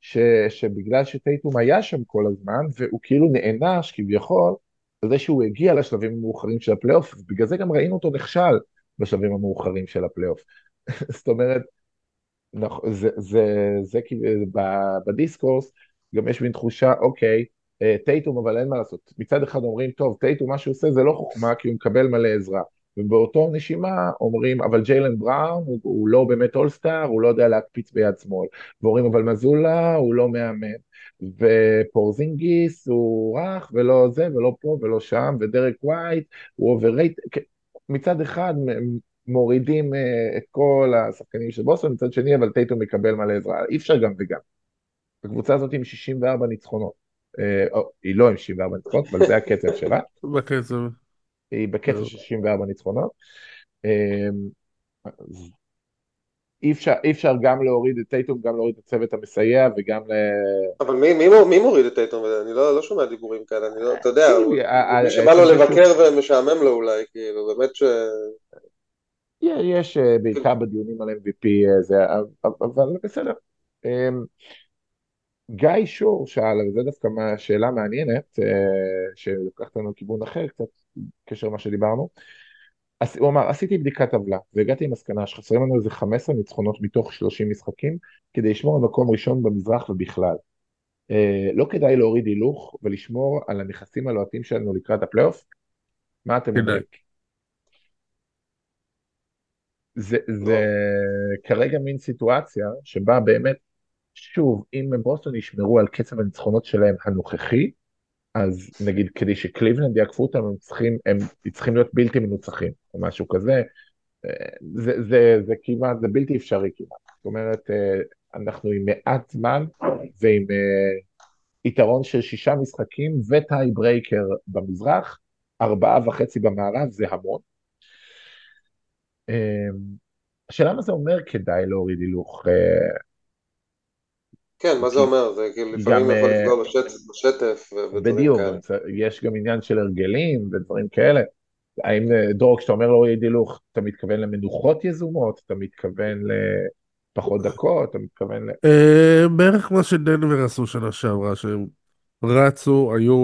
ש, שבגלל שטייטום היה שם כל הזמן, והוא כאילו נענש כביכול, על זה שהוא הגיע לשלבים המאוחרים של הפלייאוף, בגלל זה גם ראינו אותו נכשל בשלבים המאוחרים של הפלייאוף. זאת אומרת, נכון, זה, זה, זה ב- בדיסקורס גם יש מין תחושה, אוקיי, אה, טייטום, אבל אין מה לעשות. מצד אחד אומרים, טוב, טייטום, מה שהוא עושה זה לא חוכמה, כי הוא מקבל מלא עזרה. ובאותו נשימה אומרים, אבל ג'יילן בראון הוא, הוא לא באמת אולסטאר, הוא לא יודע להקפיץ ביד שמאל. ואומרים, אבל מזולה הוא לא מאמן. ופורזינגיס הוא רך, ולא זה, ולא פה, ולא שם, ודרק ווייט הוא overrated. מצד אחד מורידים אה, את כל השחקנים של בוסטון, מצד שני, אבל טייטום מקבל מלא עזרה. אי אפשר גם וגם. הקבוצה הזאת עם 64 ניצחונות. אה, היא לא עם 64 ניצחונות, אבל זה הקצב שלה. בקצב. היא בקצב של 64 ניצחונות. אה, אז אי אפשר, אי אפשר גם להוריד את טייטום, גם להוריד את הצוות המסייע וגם ל... אבל מי, מי, מי מוריד את טייטום? אני לא, לא שומע דיבורים כאלה, אני לא, אתה יודע, מי ה- שבא לו ה- לבקר ומשעמם לו אולי, כאילו, באמת ש... יש אה, בעיקר בדיונים על MVP אה, זה, אבל בסדר. אה, גיא שור שאל, וזו דווקא שאלה מעניינת, אה, שלוקחת לנו לכיוון אחר, קצת קשר למה שדיברנו. הוא אמר, עשיתי בדיקת טבלה, והגעתי למסקנה שחסרים לנו איזה 15 ניצחונות מתוך 30 משחקים, כדי לשמור על מקום ראשון במזרח ובכלל. אה, לא כדאי להוריד הילוך ולשמור על הנכסים הלוהטים שלנו לקראת הפלייאוף? מה אתם. אומרים? זה, זה כרגע מין סיטואציה שבה באמת, שוב, אם בוסטון ישמרו על קצב הניצחונות שלהם הנוכחי, אז נגיד כדי שקליבלנד יעקפו אותם הם צריכים, הם צריכים להיות בלתי מנוצחים או משהו כזה, אה, זה, זה, זה כמעט, זה בלתי אפשרי כמעט, זאת אומרת אה, אנחנו עם מעט זמן ועם אה, יתרון של שישה משחקים ו tie breaker במזרח, ארבעה וחצי במערב זה המון. השאלה מה זה אומר כדאי להוריד הילוך, כן, מה זה אומר? זה כאילו לפעמים יכול אה, לפגוע בשטף, בשטף ו- ודברים בדיוק, כאלה. יש גם עניין של הרגלים ודברים כאלה. האם, אה, דרור, כשאתה אומר להוריד הילוך, אתה מתכוון למנוחות יזומות? אתה מתכוון לפחות דקות? אתה מתכוון ל... אה, בערך מה שדנבר עשו שנה שעברה, שהם רצו, היו,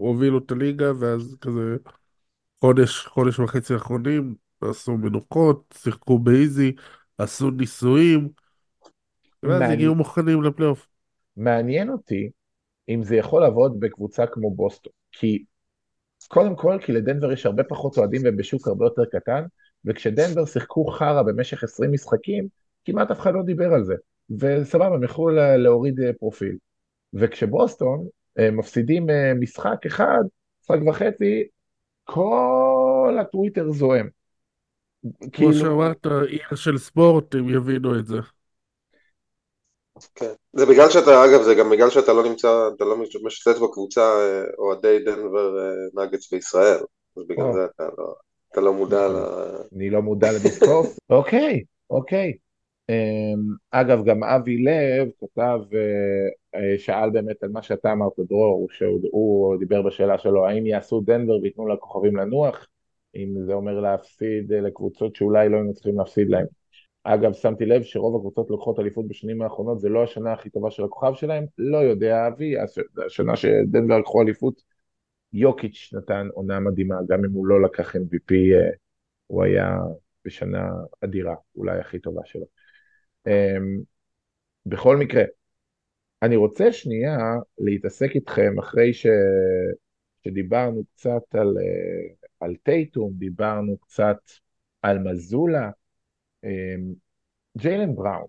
הובילו את הליגה, ואז כזה חודש, חודש וחצי האחרונים, עשו מנוחות, שיחקו באיזי, עשו ניסויים, ואז הגיעו מוכנים לפלייאוף. מעניין אותי אם זה יכול לעבוד בקבוצה כמו בוסטון. כי קודם כל, כי לדנבר יש הרבה פחות אוהדים והם בשוק הרבה יותר קטן, וכשדנבר שיחקו חרא במשך 20 משחקים, כמעט אף אחד לא דיבר על זה. וסבבה, הם יכלו לה- להוריד אה, פרופיל. וכשבוסטון אה, מפסידים אה, משחק אחד, משחק וחצי, כל הטוויטר זועם. כמו כאילו, שאמרת, עיר של ספורט, הם יבינו את זה. כן. זה בגלל שאתה, אגב, זה גם בגלל שאתה לא נמצא, אתה לא משתתף בקבוצה אה, אוהדי דנבר אה, נגטס בישראל. אז בגלל. זה אתה לא, אתה לא מודע ל... אני לא מודע לדיסקורס. אוקיי, אוקיי. אמ, אגב, גם אבי לב כתב, אה, שאל באמת על מה שאתה אמרת, דרור, שהוא הוא דיבר בשאלה שלו, האם יעשו דנבר וייתנו לכוכבים לנוח, אם זה אומר להפסיד לקבוצות שאולי לא היינו צריכים להפסיד להם. אגב, שמתי לב שרוב הקבוצות לוקחות אליפות בשנים האחרונות, זה לא השנה הכי טובה של הכוכב שלהם, לא יודע אבי, הש- השנה שדנבר לקחו אליפות, יוקיץ' נתן עונה מדהימה, גם אם הוא לא לקח MVP, אה, הוא היה בשנה אדירה, אולי הכי טובה שלו. אמ, בכל מקרה, אני רוצה שנייה להתעסק איתכם אחרי ש... שדיברנו קצת על, אה, על טייטום, דיברנו קצת על מזולה, ג'יילן בראון.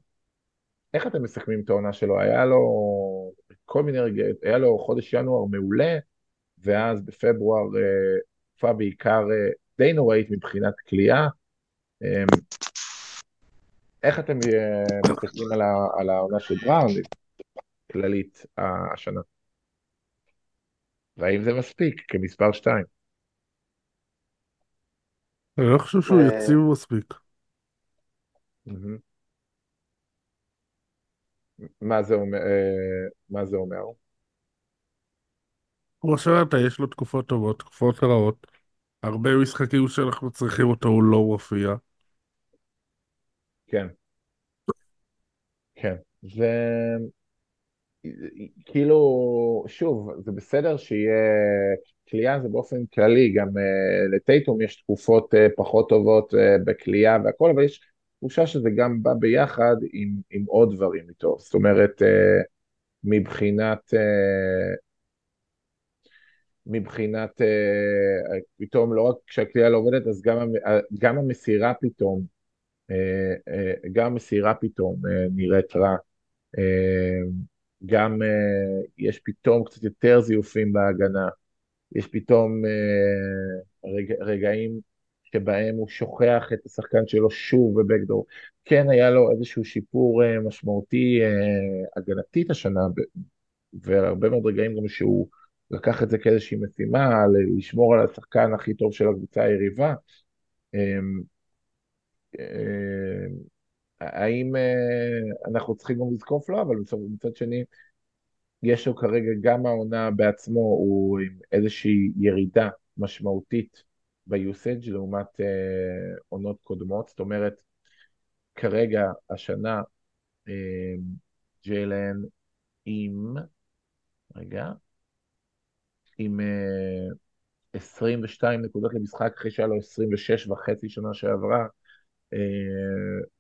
איך אתם מסכמים את העונה שלו? היה לו כל מיני רגעים, היה לו חודש ינואר מעולה, ואז בפברואר אה, תקופה בעיקר אה, די נוראית מבחינת כליאה. אה, איך אתם אה, מסתכלים על, העונה של בראון כללית השנה? והאם זה מספיק כמספר 2? אני לא חושב שהוא אה, יציב מספיק. מה זה אומר? אה, מה זה אומר? כמו שאמרת, יש לו תקופות טובות, תקופות רעות. הרבה משחקים שאנחנו צריכים אותו הוא לא מופיע. כן. כן. זה... כאילו, שוב, זה בסדר שיהיה כליאה, זה באופן כללי, גם uh, לטייטום יש תקופות uh, פחות טובות uh, בכליאה והכל, אבל יש תחושה שזה גם בא ביחד עם, עם עוד דברים איתו. זאת אומרת, uh, מבחינת, uh, מבחינת, uh, פתאום לא רק כשהכלייה לא עובדת, אז גם, גם המסירה פתאום, גם המסירה פתאום נראית רע. גם יש פתאום קצת יותר זיופים בהגנה, יש פתאום רגע, רגעים שבהם הוא שוכח את השחקן שלו שוב בבקדור. כן היה לו איזשהו שיפור uh, משמעותי uh, הגנתית השנה, והרבה מאוד רגעים גם שהוא לקח את זה כאיזושהי משימה, לשמור על השחקן הכי טוב של הקבוצה היריבה. Um, uh, האם uh, אנחנו צריכים גם לזקוף לו, אבל מצד שני, יש לו כרגע גם העונה בעצמו, הוא עם איזושהי ירידה משמעותית ביוסאג' לעומת uh, עונות קודמות, זאת אומרת, כרגע, השנה, uh, ג'יילן עם, רגע, עם uh, 22 נקודות למשחק, אחרי שהיה לו 26 וחצי שנה שעברה, אה,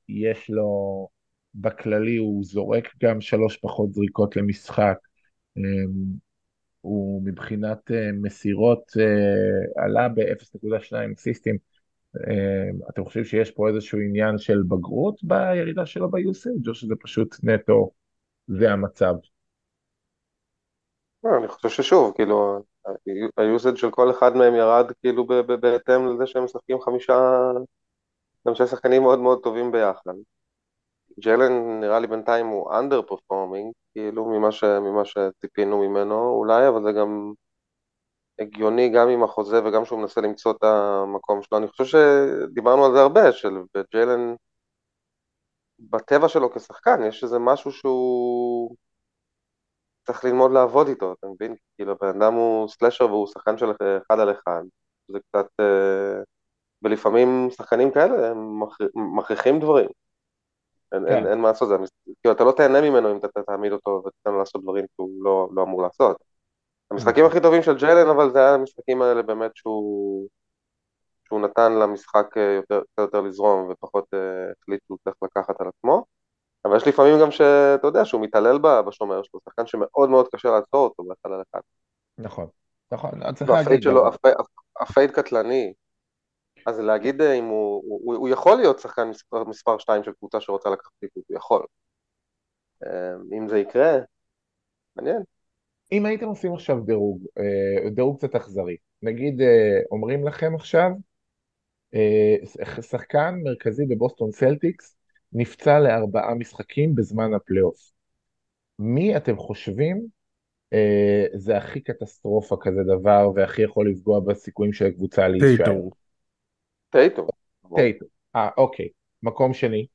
יש לו, בכללי הוא זורק גם שלוש פחות זריקות למשחק, אה, הוא מבחינת אה, מסירות עלה ב-0.2 סיסטים. אתם חושבים שיש פה איזשהו עניין של בגרות בירידה שלו ביוסאג' או שזה פשוט נטו, זה המצב? אני חושב ששוב, כאילו, היוסאג' של כל אחד מהם ירד כאילו בהתאם לזה שהם משחקים חמישה שני שחקנים מאוד מאוד טובים ביחד. ג'לן נראה לי בינתיים הוא אנדר פרפורמינג, כאילו ממה, ש, ממה שציפינו ממנו אולי, אבל זה גם הגיוני גם עם החוזה וגם שהוא מנסה למצוא את המקום שלו. אני חושב שדיברנו על זה הרבה, של ג'לן, בטבע שלו כשחקן, יש איזה משהו שהוא צריך ללמוד לעבוד איתו, אתה מבין? כאילו הבן אדם הוא סלאשר והוא שחקן של אחד על אחד, זה קצת... אה, ולפעמים שחקנים כאלה הם מכריחים דברים. אין, כן. אין, אין מה לעשות, זה, כאילו אתה לא תהנה ממנו אם אתה תעמיד אותו ותתן לו לעשות דברים שהוא לא, לא אמור לעשות. המשחקים הכי טובים של ג'יילן, אבל זה היה המשחקים האלה באמת שהוא, שהוא נתן למשחק אה, יותר, יותר לזרום ופחות uh, החליט שהוא צריך לקחת על עצמו. אבל יש לפעמים גם שאתה יודע שהוא מתעלל בשומר שלו, שחקן שמאוד מאוד קשה לעצור אותו באחד על אחד. נכון, נכון, צריך להגיד. הפייד קטלני, אז להגיד אה, אם הוא, הוא, הוא יכול להיות שחקן מספר, מספר 2 של קבוצה שרוצה לקחת אליפות, הוא יכול. אה, אם זה יקרה, מעניין. אם הייתם עושים עכשיו דירוג, אה, דירוג קצת אכזרי, נגיד אומרים לכם עכשיו, שחקן מרכזי בבוסטון סלטיקס נפצע לארבעה משחקים בזמן הפלייאוף. מי אתם חושבים זה הכי קטסטרופה כזה דבר והכי יכול לפגוע בסיכויים של הקבוצה להישאר? טייטו. טייטו. אה, אוקיי. מקום שני.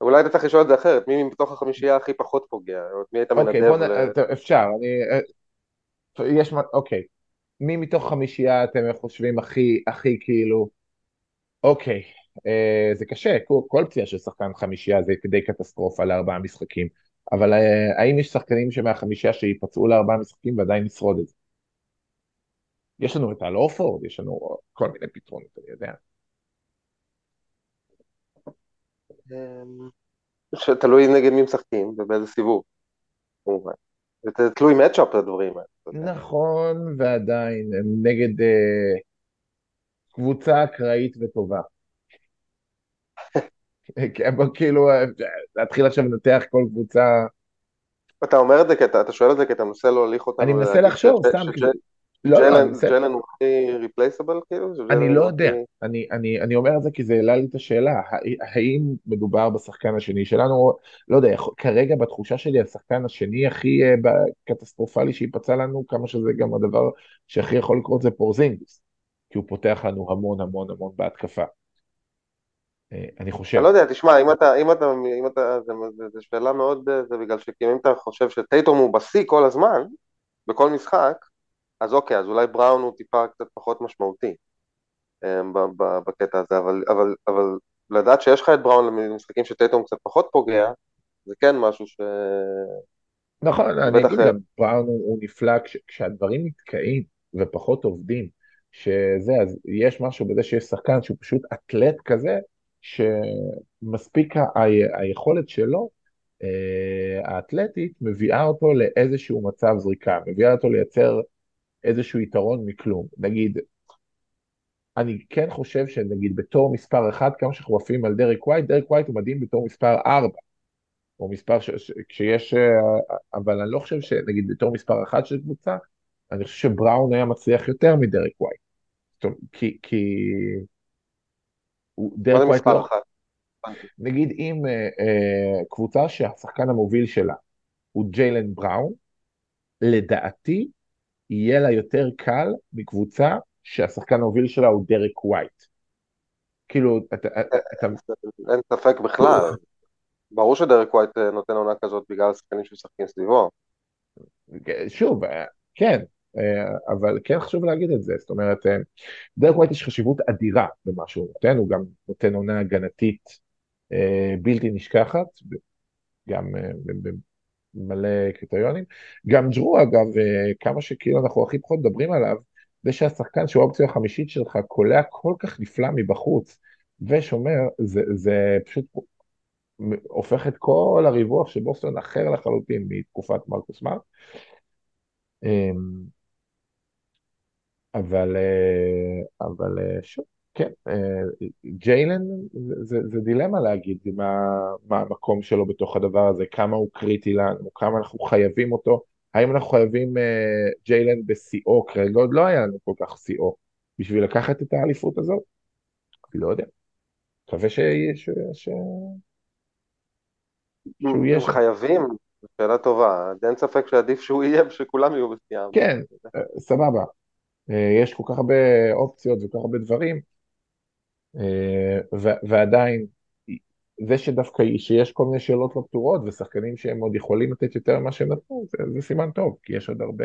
אולי אתה צריך לשאול את זה אחרת, מי מתוך החמישייה הכי פחות פוגע? מי היית מנדב? אוקיי, בוא נ... אפשר, אני... אה, יש... אוקיי. מי מתוך חמישייה אתם חושבים הכי, הכי כאילו... אוקיי, אה, זה קשה, כל, כל פציעה של שחקן חמישייה זה די קטסטרופה לארבעה משחקים, אבל אה, האם יש שחקנים שמהחמישייה שיפצעו לארבעה משחקים ועדיין נשרוד את זה? יש לנו את הלא אורפורד, יש לנו כל מיני פתרונות, אני יודע. שתלוי נגד מי משחקים ובאיזה סיבוב, כמובן. זה תלוי מצ'אפ הדברים האלה. נכון, ועדיין, הם נגד uh, קבוצה אקראית וטובה. כן, כאילו, להתחיל עכשיו לנתח כל קבוצה. אתה אומר את זה כי אתה, אתה שואל את זה כי אתה מנסה להוליך אותנו אני מנסה לחשוב, סתם, לא, לא, ג'יילן הוא הכי ריפלייסבל כאילו? אני לא יודע, אני, אני, אני אומר את זה כי זה העלה לי את השאלה, הא- האם מדובר בשחקן השני שלנו, לא יודע, כרגע בתחושה שלי השחקן השני הכי אה, קטסטרופלי שייפצע לנו, כמה שזה גם הדבר שהכי יכול לקרות זה פורזינגיס, כי הוא פותח לנו המון המון המון בהתקפה. אה, אני חושב. אני לא יודע, תשמע, אם אתה, אם אתה, אם אתה, זה שאלה מאוד, אה, זה בגלל שכאילו אם אתה חושב שטייטום הוא בשיא כל הזמן, בכל משחק, אז אוקיי, אז אולי בראון הוא טיפה קצת פחות משמעותי אה, ב- בקטע הזה, אבל, אבל, אבל לדעת שיש לך את בראון למשחקים שטייטום קצת פחות פוגע, זה כן משהו ש... נכון, אני אגיד גם, בראון הוא, הוא נפלא כש, כשהדברים נתקעים ופחות עובדים, שזה, אז יש משהו בזה שיש שחקן שהוא פשוט אתלט כזה, שמספיק ה, ה, היכולת שלו, אה, האתלטית, מביאה אותו לאיזשהו מצב זריקה, מביאה אותו לייצר איזשהו יתרון מכלום. נגיד, אני כן חושב שנגיד בתור מספר אחד, כמה שאנחנו עפים על דרק ווייט, דרק ווייט הוא מדהים בתור מספר ארבע. או מספר ש... ש... כשיש, אה, אבל אני לא חושב שנגיד בתור מספר אחת של קבוצה, אני חושב שבראון היה מצליח יותר מדרק ווייט. אומרת, כי, כי... דרק ווייט לא... אחת? נגיד אם אה, אה, קבוצה שהשחקן המוביל שלה הוא ג'יילן בראון, לדעתי יהיה לה יותר קל מקבוצה שהשחקן המוביל שלה הוא דרק ווייט. כאילו, אתה, אין ספק בכלל. ברור שדרק ווייט אה, נותן עונה כזאת בגלל השחקנים שמשחקים סביבו. שוב, אה, כן, אה, אבל כן חשוב להגיד את זה, זאת אומרת, דרק ווייט יש חשיבות אדירה במה שהוא נותן, הוא גם נותן עונה הגנתית בלתי נשכחת, גם במלא קריטריונים. גם ג'רו אגב, אה, כמה שכאילו אנחנו הכי פחות מדברים עליו, זה שהשחקן שהוא האופציה החמישית שלך קולע כל כך נפלא מבחוץ ושומר, זה, זה פשוט הופך את כל הריווח של בוסטון אחר לחלוטין מתקופת מרקוס מרק. אמ, אבל, אה, אבל אה, שוב, כן, אה, ג'יילן זה, זה, דילמה להגיד מה, מה המקום שלו בתוך הדבר הזה, כמה הוא קריטי לנו, כמה אנחנו חייבים אותו, האם אנחנו חייבים ג'יילן בשיאו, כרגע עוד לא היה לנו כל כך שיאו, בשביל לקחת את האליפות הזאת? לא יודע. מקווה שיש... ש... שהוא יהיה שם. חייבים, שאלה טובה. אין ספק שעדיף שהוא יהיה ושכולם יהיו בשיאם. כן, אה, סבבה. אה, יש כל כך הרבה אופציות וכל כך הרבה דברים, אה, ועדיין, זה שדווקא שיש כל מיני שאלות לא פתורות ושחקנים שהם עוד יכולים לתת יותר ממה שהם נתנו, זה, זה סימן טוב, כי יש עוד הרבה,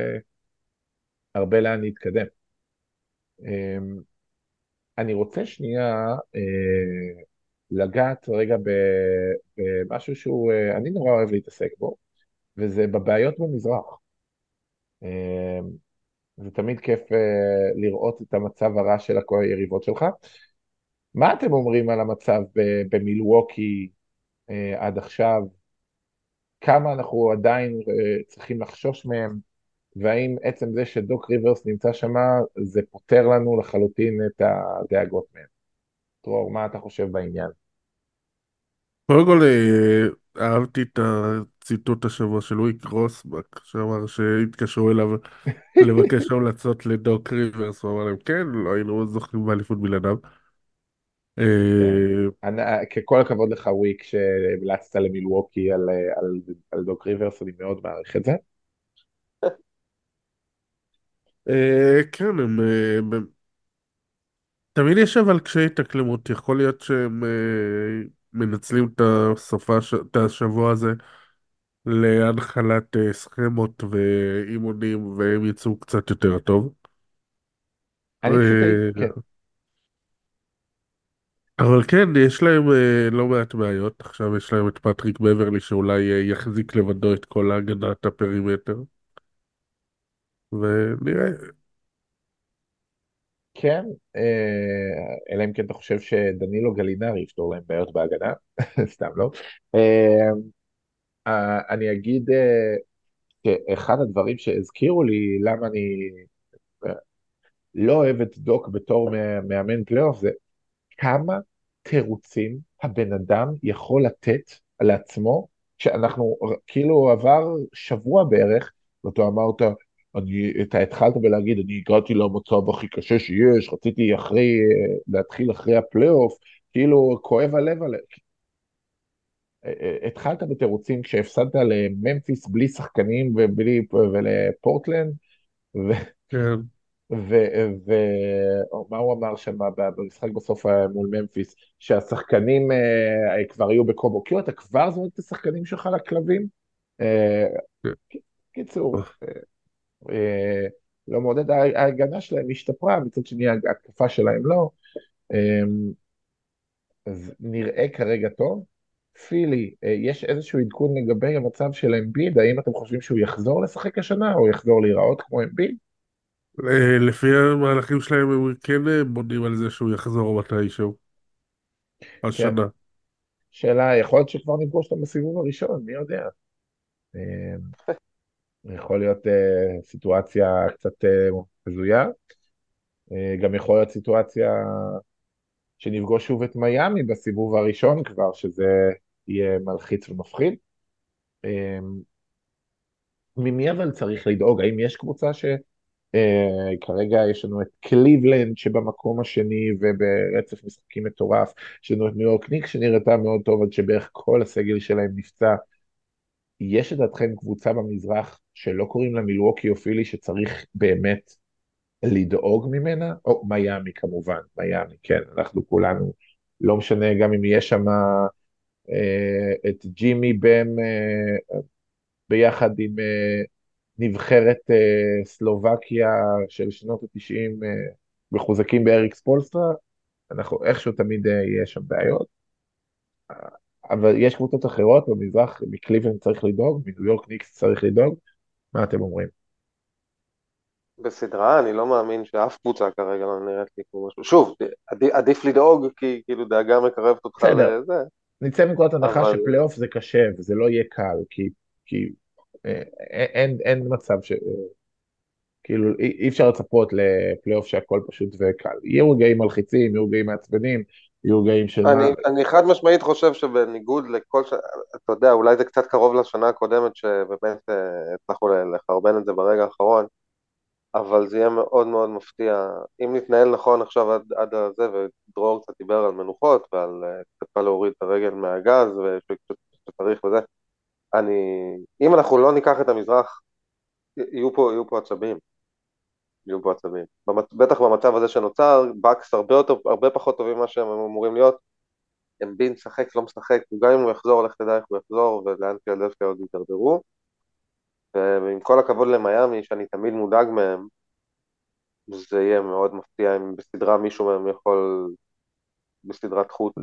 הרבה לאן להתקדם. אה, אני רוצה שנייה אה, לגעת רגע במשהו שהוא, אה, אני נורא אוהב להתעסק בו, וזה בבעיות במזרח. אה, זה תמיד כיף לראות את המצב הרע של היריבות שלך. מה אתם אומרים על המצב במילווקי uh, עד עכשיו? כמה אנחנו עדיין uh, צריכים לחשוש מהם? והאם עצם זה שדוק ריברס נמצא שם, זה פותר לנו לחלוטין את הדאגות מהם? דרור, מה אתה חושב בעניין? קודם כל, אה, אהבתי את הציטוט השבוע של לואי קרוסבק, שאמר שהתקשרו אליו לבקש המלצות לדוק ריברס, הוא אמר להם, כן, לא היינו זוכים באליפות בלעדיו. אה, אני, ככל הכבוד לך וויק שהמלצת למילווקי על, על, על דוק ריברס, אני מאוד מעריך את זה. אה, כן, הם... אה, תמיד יש אבל קשיי התאקלמות, יכול להיות שהם אה, מנצלים את הסופה, את השבוע הזה להנחלת אה, סכמות ואימונים והם יצאו קצת יותר טוב. אני פשוט, אה, כן, אבל כן, יש להם אה, לא מעט בעיות. עכשיו יש להם את פטריק בברלי שאולי אה, יחזיק לבדו את כל הגנת ה perimeter. ונראה. כן, אה, אלא אם כן אתה חושב שדנילו גלינארי יפתור להם בעיות בהגנה, סתם לא. אה, אה, אני אגיד אה, שאחד הדברים שהזכירו לי למה אני אה, לא אוהב את דוק בתור מא- מאמן פלייאוף זה כמה תירוצים הבן אדם יכול לתת לעצמו, שאנחנו, כאילו עבר שבוע בערך, ואתה אמרת, אני, אתה התחלת בלהגיד, אני הגעתי למצב הכי קשה שיש, רציתי אחרי, להתחיל אחרי הפלייאוף, כאילו כואב הלב עליהם. התחלת בתירוצים כשהפסדת לממפיס בלי שחקנים ובלי, ולפורטלנד, ו... כן. ומה הוא אמר שם במשחק בסוף מול ממפיס, שהשחקנים uh, כבר היו בקובו, כאילו אתה כבר זורק את השחקנים שלך לכלבים? Uh, קיצור, uh, לא מעודד, ההגנה שלהם השתפרה, מצד שני ההתקפה שלהם לא. אז נראה כרגע טוב. פילי, יש איזשהו עדכון לגבי המצב של אמביד? האם אתם חושבים שהוא יחזור לשחק השנה, או יחזור להיראות כמו אמביד? לפי המהלכים שלהם הם כן בונים על זה שהוא יחזור מתישהו. השנה. כן. שאלה, יכול להיות שכבר נפגוש אותם בסיבוב הראשון, מי יודע. יכול להיות סיטואציה קצת הזויה. גם יכול להיות סיטואציה שנפגוש שוב את מיאמי בסיבוב הראשון כבר, שזה יהיה מלחיץ ומפחיד. ממי אבל צריך לדאוג? האם יש קבוצה ש... Uh, כרגע יש לנו את קליבלנד שבמקום השני וברצף משחקים מטורף, יש לנו את ניו יורק ניק שנראתה מאוד טוב עד שבערך כל הסגל שלהם נפצע. יש לדעתכם קבוצה במזרח שלא קוראים לה מילווקי או פילי שצריך באמת לדאוג ממנה? או מיאמי כמובן, מיאמי, כן, אנחנו כולנו, לא משנה גם אם יש שם uh, את ג'ימי בם uh, ביחד עם uh, נבחרת uh, סלובקיה של שנות התשעים uh, מחוזקים באריקס פולסטרה, אנחנו איכשהו תמיד uh, יהיה שם בעיות. אבל יש קבוצות אחרות במזרח, מקליבלנד צריך לדאוג, מניו יורק ניקס צריך לדאוג, מה אתם אומרים? בסדרה אני לא מאמין שאף קבוצה כרגע לא נראית לי כמו משהו. שוב, עדיף, עדיף לדאוג כי כאילו דאגה מקרבת אותך לזה. נצא מנקודת הנחה אבל... שפלייאוף זה קשה וזה לא יהיה קל, כי, כי אה, אין, אין מצב ש... כאילו אי אפשר לצפות לפלייאוף שהכל פשוט וקל. יהיו רגעים מלחיצים, יהיו רגעים מעצבנים, יהיו רגעים של... אני, אני חד משמעית חושב שבניגוד לכל ש... אתה יודע, אולי זה קצת קרוב לשנה הקודמת שבאמת אה, הצלחנו לחרבן את זה ברגע האחרון, אבל זה יהיה מאוד מאוד מפתיע. אם נתנהל נכון עכשיו עד, עד הזה, ודרור קצת דיבר על מנוחות ועל אה, קצת להוריד את הרגל מהגז ושצריך וזה, אני, אם אנחנו לא ניקח את המזרח, יהיו פה, יהיו פה עצבים. יהיו פה עצבים. במת, בטח במצב הזה שנוצר, בקס הרבה, יותר, הרבה פחות טובים ממה שהם אמורים להיות. אמבין משחק, לא משחק, גם אם הוא יחזור, לך תדע איך הוא יחזור, ולאן פילדלפיה עוד יידרדרו. ועם כל הכבוד למיאמי, שאני תמיד מודאג מהם, זה יהיה מאוד מפתיע אם בסדרה מישהו מהם יכול, בסדרת חוץ.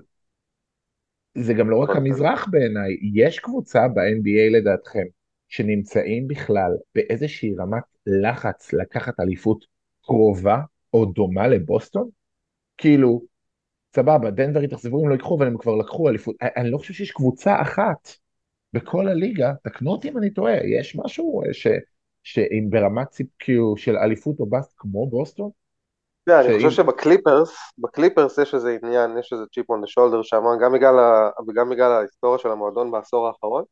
זה גם לא רק המזרח בעיניי, יש קבוצה ב-NBA לדעתכם, שנמצאים בכלל באיזושהי רמת לחץ לקחת אליפות קרובה או דומה לבוסטון? כאילו, סבבה, דנבר התאכזבו אם לא ייקחו, אבל הם כבר לקחו אליפות. אני לא חושב שיש קבוצה אחת בכל הליגה, תקנו אותי אם אני טועה, יש משהו ש, שאם ברמת ציפיות של אליפות או bust כמו בוסטון? כן, אני חושב שבקליפרס, בקליפרס יש איזה עניין, יש איזה chip on shoulder שם, גם בגלל, ההיסטוריה של המועדון בעשור האחרון,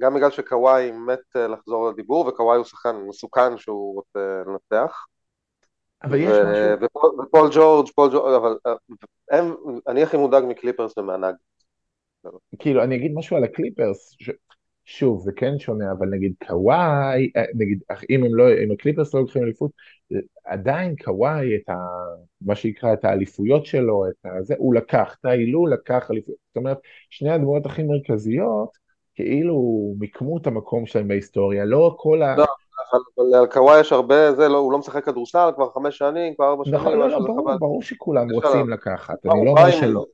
גם בגלל שקוואי מת אה, לחזור לדיבור, וקוואי הוא שחקן מסוכן שהוא רוצה לנצח. אבל יש משהו... ופול ג'ורג', פול ג'ורג', אבל אה, הם, אני הכי מודאג מקליפרס ומהנאגטס. כאילו, אני אגיד משהו על הקליפרס, ש... שוב, זה כן שונה, אבל נגיד קוואי, אה, נגיד, אם הם לא, אם הקליפרס לא לוקחים אליפות, עדיין קוואי, את ה... מה שיקרא, את האליפויות שלו, את הזה, הוא לקח, טיי לו לקח אליפויות, זאת אומרת, שני הדמויות הכי מרכזיות, כאילו מיקמו את המקום שלהם בהיסטוריה, לא כל ה... לא, אבל על קוואי יש הרבה, זה לא, הוא לא משחק כדורסל כבר חמש שנים, כבר ארבע שנים. נכון, לא, לא, ברור, ברור שכולם רוצים לקחת, אני לא אומר שלא.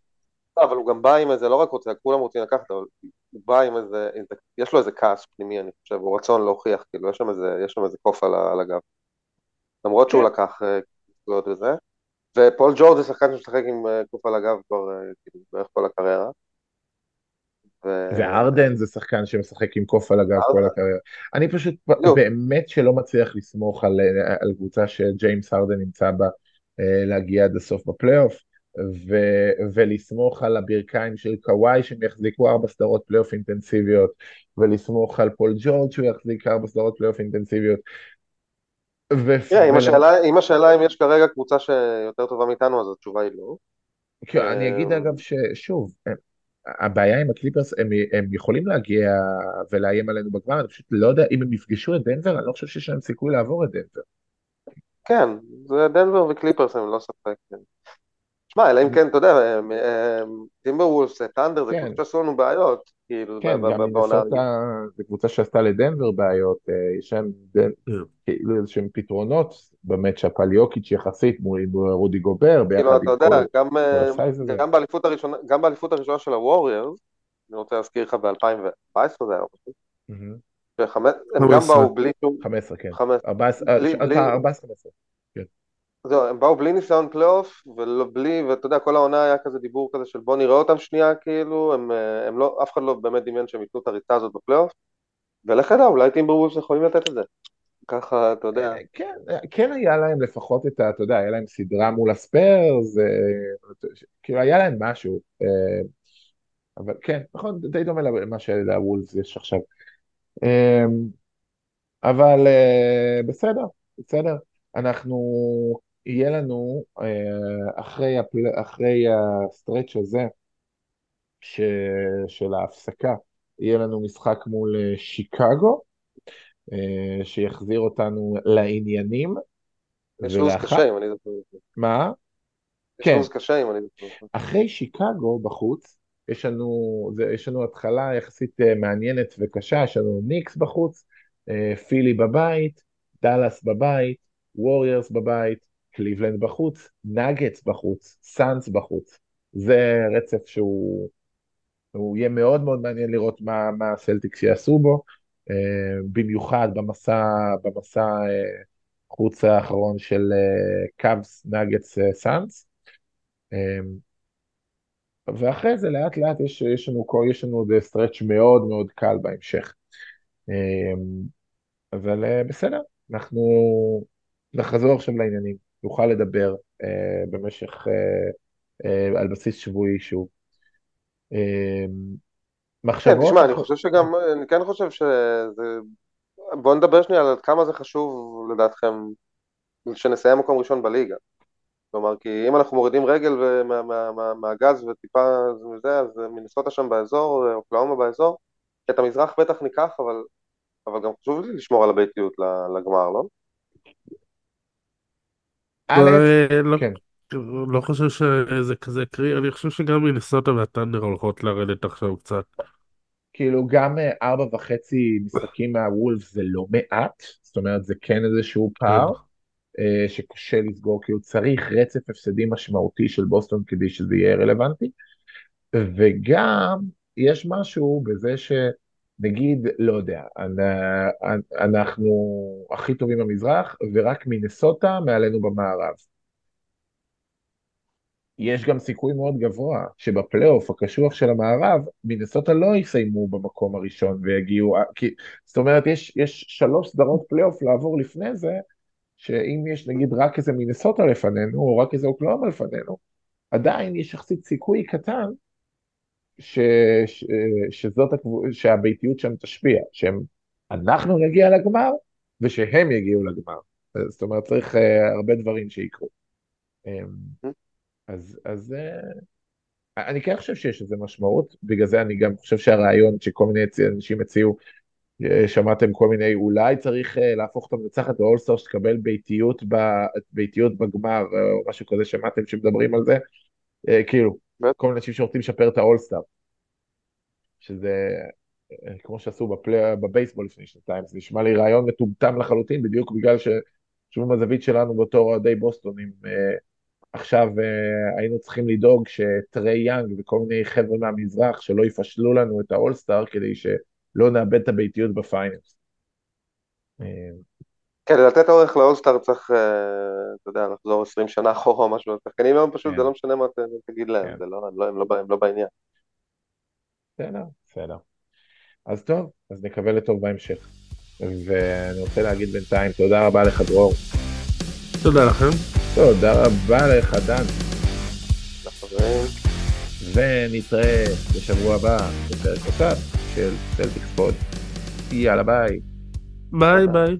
לא, אבל הוא גם בא עם איזה, לא רק רוצה, כולם רוצים לקחת, אבל הוא בא עם איזה, יש לו איזה כעס פנימי, אני חושב, הוא רצון להוכיח, כאילו, יש שם איזה, יש שם איזה קוף על, על הגב. למרות שהוא כן. לקח זכויות אה, וזה. ופול ג'ורד זה שחקן שמשחק עם אה, קוף על הגב כבר, אה, כאילו, בערך כל הקריירה. ו... וארדן זה שחקן שמשחק עם קוף על הגב כל הקריירה. אני פשוט לא. באמת שלא מצליח לסמוך על, על קבוצה שג'יימס ארדן נמצא בה להגיע עד הסוף בפלייאוף. ו- ולסמוך על הברכיים של קוואי שהם יחזיקו ארבע סדרות פלייאוף אינטנסיביות, ולסמוך על פול ג'ורג' שהוא יחזיק ארבע סדרות פלייאוף אינטנסיביות. ו- תראה, אם השאלה- אם השאלה אם יש כרגע קבוצה שיותר טובה מאיתנו, אז התשובה היא לא. כן, אני אגיד אה, אגב ששוב, הם- הבעיה עם הקליפרס, הם, הם יכולים להגיע ולאיים עלינו בגמר, אני פשוט לא יודע אם הם יפגשו את דנבר, אני לא חושב שיש להם סיכוי לעבור את דנבר. כן, זה דנבר וקליפרס הם ללא ספק. כן. שמע, אלא אם כן, אתה יודע, טימברוולבס, ת'אנדר, זה כן. קבוצה שעשו לנו בעיות, כאילו, כן, גם מינסוטה זו קבוצה שעשתה לדנבר בעיות, אה, יש להם דן- כן. כאילו איזשהם פתרונות ב matchup על יוקיץ' יחסית מול רודי גובר, ביחד כאילו, עם אתה כל... גם, ה size הזה. גם באליפות הראשונה, גם באליפות הראשונה של הווריירס, אני רוצה להזכיר לך ב-2014 זה היה, פשוט. וחמש- הם גם 15. באו בלי שום, 15, כן. חמש- 14, בלי- בלי- 14-15. זהו, הם באו בלי ניסיון פלייאוף, ולא בלי, ואתה יודע, כל העונה היה כזה דיבור כזה של בוא נראה אותם שנייה, כאילו, הם, אה, הם לא, אף אחד לא באמת דמיין שהם ייתנו את הריצה הזאת בפלייאוף, ולך ידע, אולי טימבר וולס יכולים לתת את זה. ככה, אתה יודע, כן, כן היה להם לפחות את ה... אתה יודע, היה להם סדרה מול הספיירס, אה, כאילו היה להם משהו. אה, אבל כן, נכון, די דומה למה שלוולס יש עכשיו. אה, אבל אה, בסדר, בסדר. אנחנו, יהיה לנו אה, אחרי, הפל... אחרי הסטרץ' הזה ש... של ההפסקה, יהיה לנו משחק מול אה, שיקגו, אה, שיחזיר אותנו לעניינים. יש לו"ז ולאחר- קשה אם אני זוכר. מה? יש כן. לו"ז קשה אם אני זוכר. אחרי שיקגו בחוץ, יש לנו, זה, יש לנו התחלה יחסית מעניינת וקשה, יש לנו ניקס בחוץ, פילי בבית, דאלאס בבית, ווריירס בבית, קליבלנד בחוץ, נאגטס בחוץ, סאנס בחוץ. זה רצף שהוא הוא יהיה מאוד מאוד מעניין לראות מה, מה הסלטיקס יעשו בו, אה, במיוחד במסע, במסע אה, חוץ האחרון של קאבס, נאגטס, סאנס. ואחרי זה לאט לאט יש, יש לנו יש לנו עוד stretch מאוד מאוד קל בהמשך. אה, אבל אה, בסדר, אנחנו נחזור עכשיו לעניינים, נוכל לדבר אה, במשך, אה, אה, על בסיס שבועי שוב. אה, כן, מחשבות? תשמע, אני חושב שגם, אני כן חושב שזה... בואו נדבר שנייה על כמה זה חשוב לדעתכם שנסיים מקום ראשון בליגה. כלומר, כי אם אנחנו מורידים רגל מה- מה- מה- מהגז וטיפה מזה, אז מנסוטה שם באזור, אוקלאומה באזור, את המזרח בטח ניקח, אבל, אבל גם חשוב לי לשמור על הביתיות לגמר, לא? לא- כן, לא חושב שזה כזה קרי, אני חושב שגם מינסוטה והטנדר הולכות לרדת עכשיו קצת. כאילו גם אה, ארבע וחצי משחקים מהוולף זה לא מעט, זאת אומרת זה כן איזשהו פער אה, שקשה לסגור, כי הוא צריך רצף הפסדים משמעותי של בוסטון כדי שזה יהיה רלוונטי, וגם יש משהו בזה שנגיד, לא יודע, אנ- אנחנו הכי טובים במזרח ורק מינסוטה מעלינו במערב. יש גם סיכוי מאוד גבוה שבפלייאוף הקשוח של המערב, מינסוטה לא יסיימו במקום הראשון ויגיעו, כי, זאת אומרת, יש, יש שלוש סדרות פלייאוף לעבור לפני זה, שאם יש נגיד רק איזה מינסוטה לפנינו, או רק איזה אוקלהומה לפנינו, עדיין יש יחסית סיכוי קטן ש, ש, שזאת שהביתיות שם תשפיע, שאנחנו נגיע לגמר ושהם יגיעו לגמר. זאת אומרת, צריך uh, הרבה דברים שיקרו. Um, אז, אז uh, אני כן חושב שיש לזה משמעות, בגלל זה אני גם חושב שהרעיון שכל מיני אנשים הציעו, אה, שמעתם כל מיני, אולי צריך uh, להפוך את המנצחת לאולסטאר שתקבל ביתיות, ב, ביתיות בגמר, או משהו כזה, שמעתם שמדברים על זה? אה, כאילו. כל מיני אנשים שרוצים לשפר את האולסטאר. שזה אה, כמו שעשו בפלי... בבייסבול לפני שנתיים, זה נשמע לי רעיון מטומטם לחלוטין, בדיוק בגלל ששוב מהזווית שלנו בתור אוהדי בוסטון, אם אה, עכשיו אה, היינו צריכים לדאוג שטריי יאנג וכל מיני חבר'ה מהמזרח שלא יפשלו לנו את האולסטאר כדי שלא נאבד את הביתיות ב finals. אה, כן, לתת אורך לאולסטאר צריך, אה, אתה יודע, לחזור 20 שנה אחורה או משהו, השחקנים היום פשוט, כן. זה לא משנה מה ת- תגיד כן. להם, זה לא, הם לא- לא הם לא בעניין. בסדר, בסדר. אז טוב, אז נקווה לטוב בהמשך. ואני רוצה להגיד בינתיים תודה רבה לך דרור. תודה לכם. תודה רבה לך דן. ונתראה בשבוע הבא בפרק נוסף של סלטיקס פוד. יאללה ביי. ביי ביי.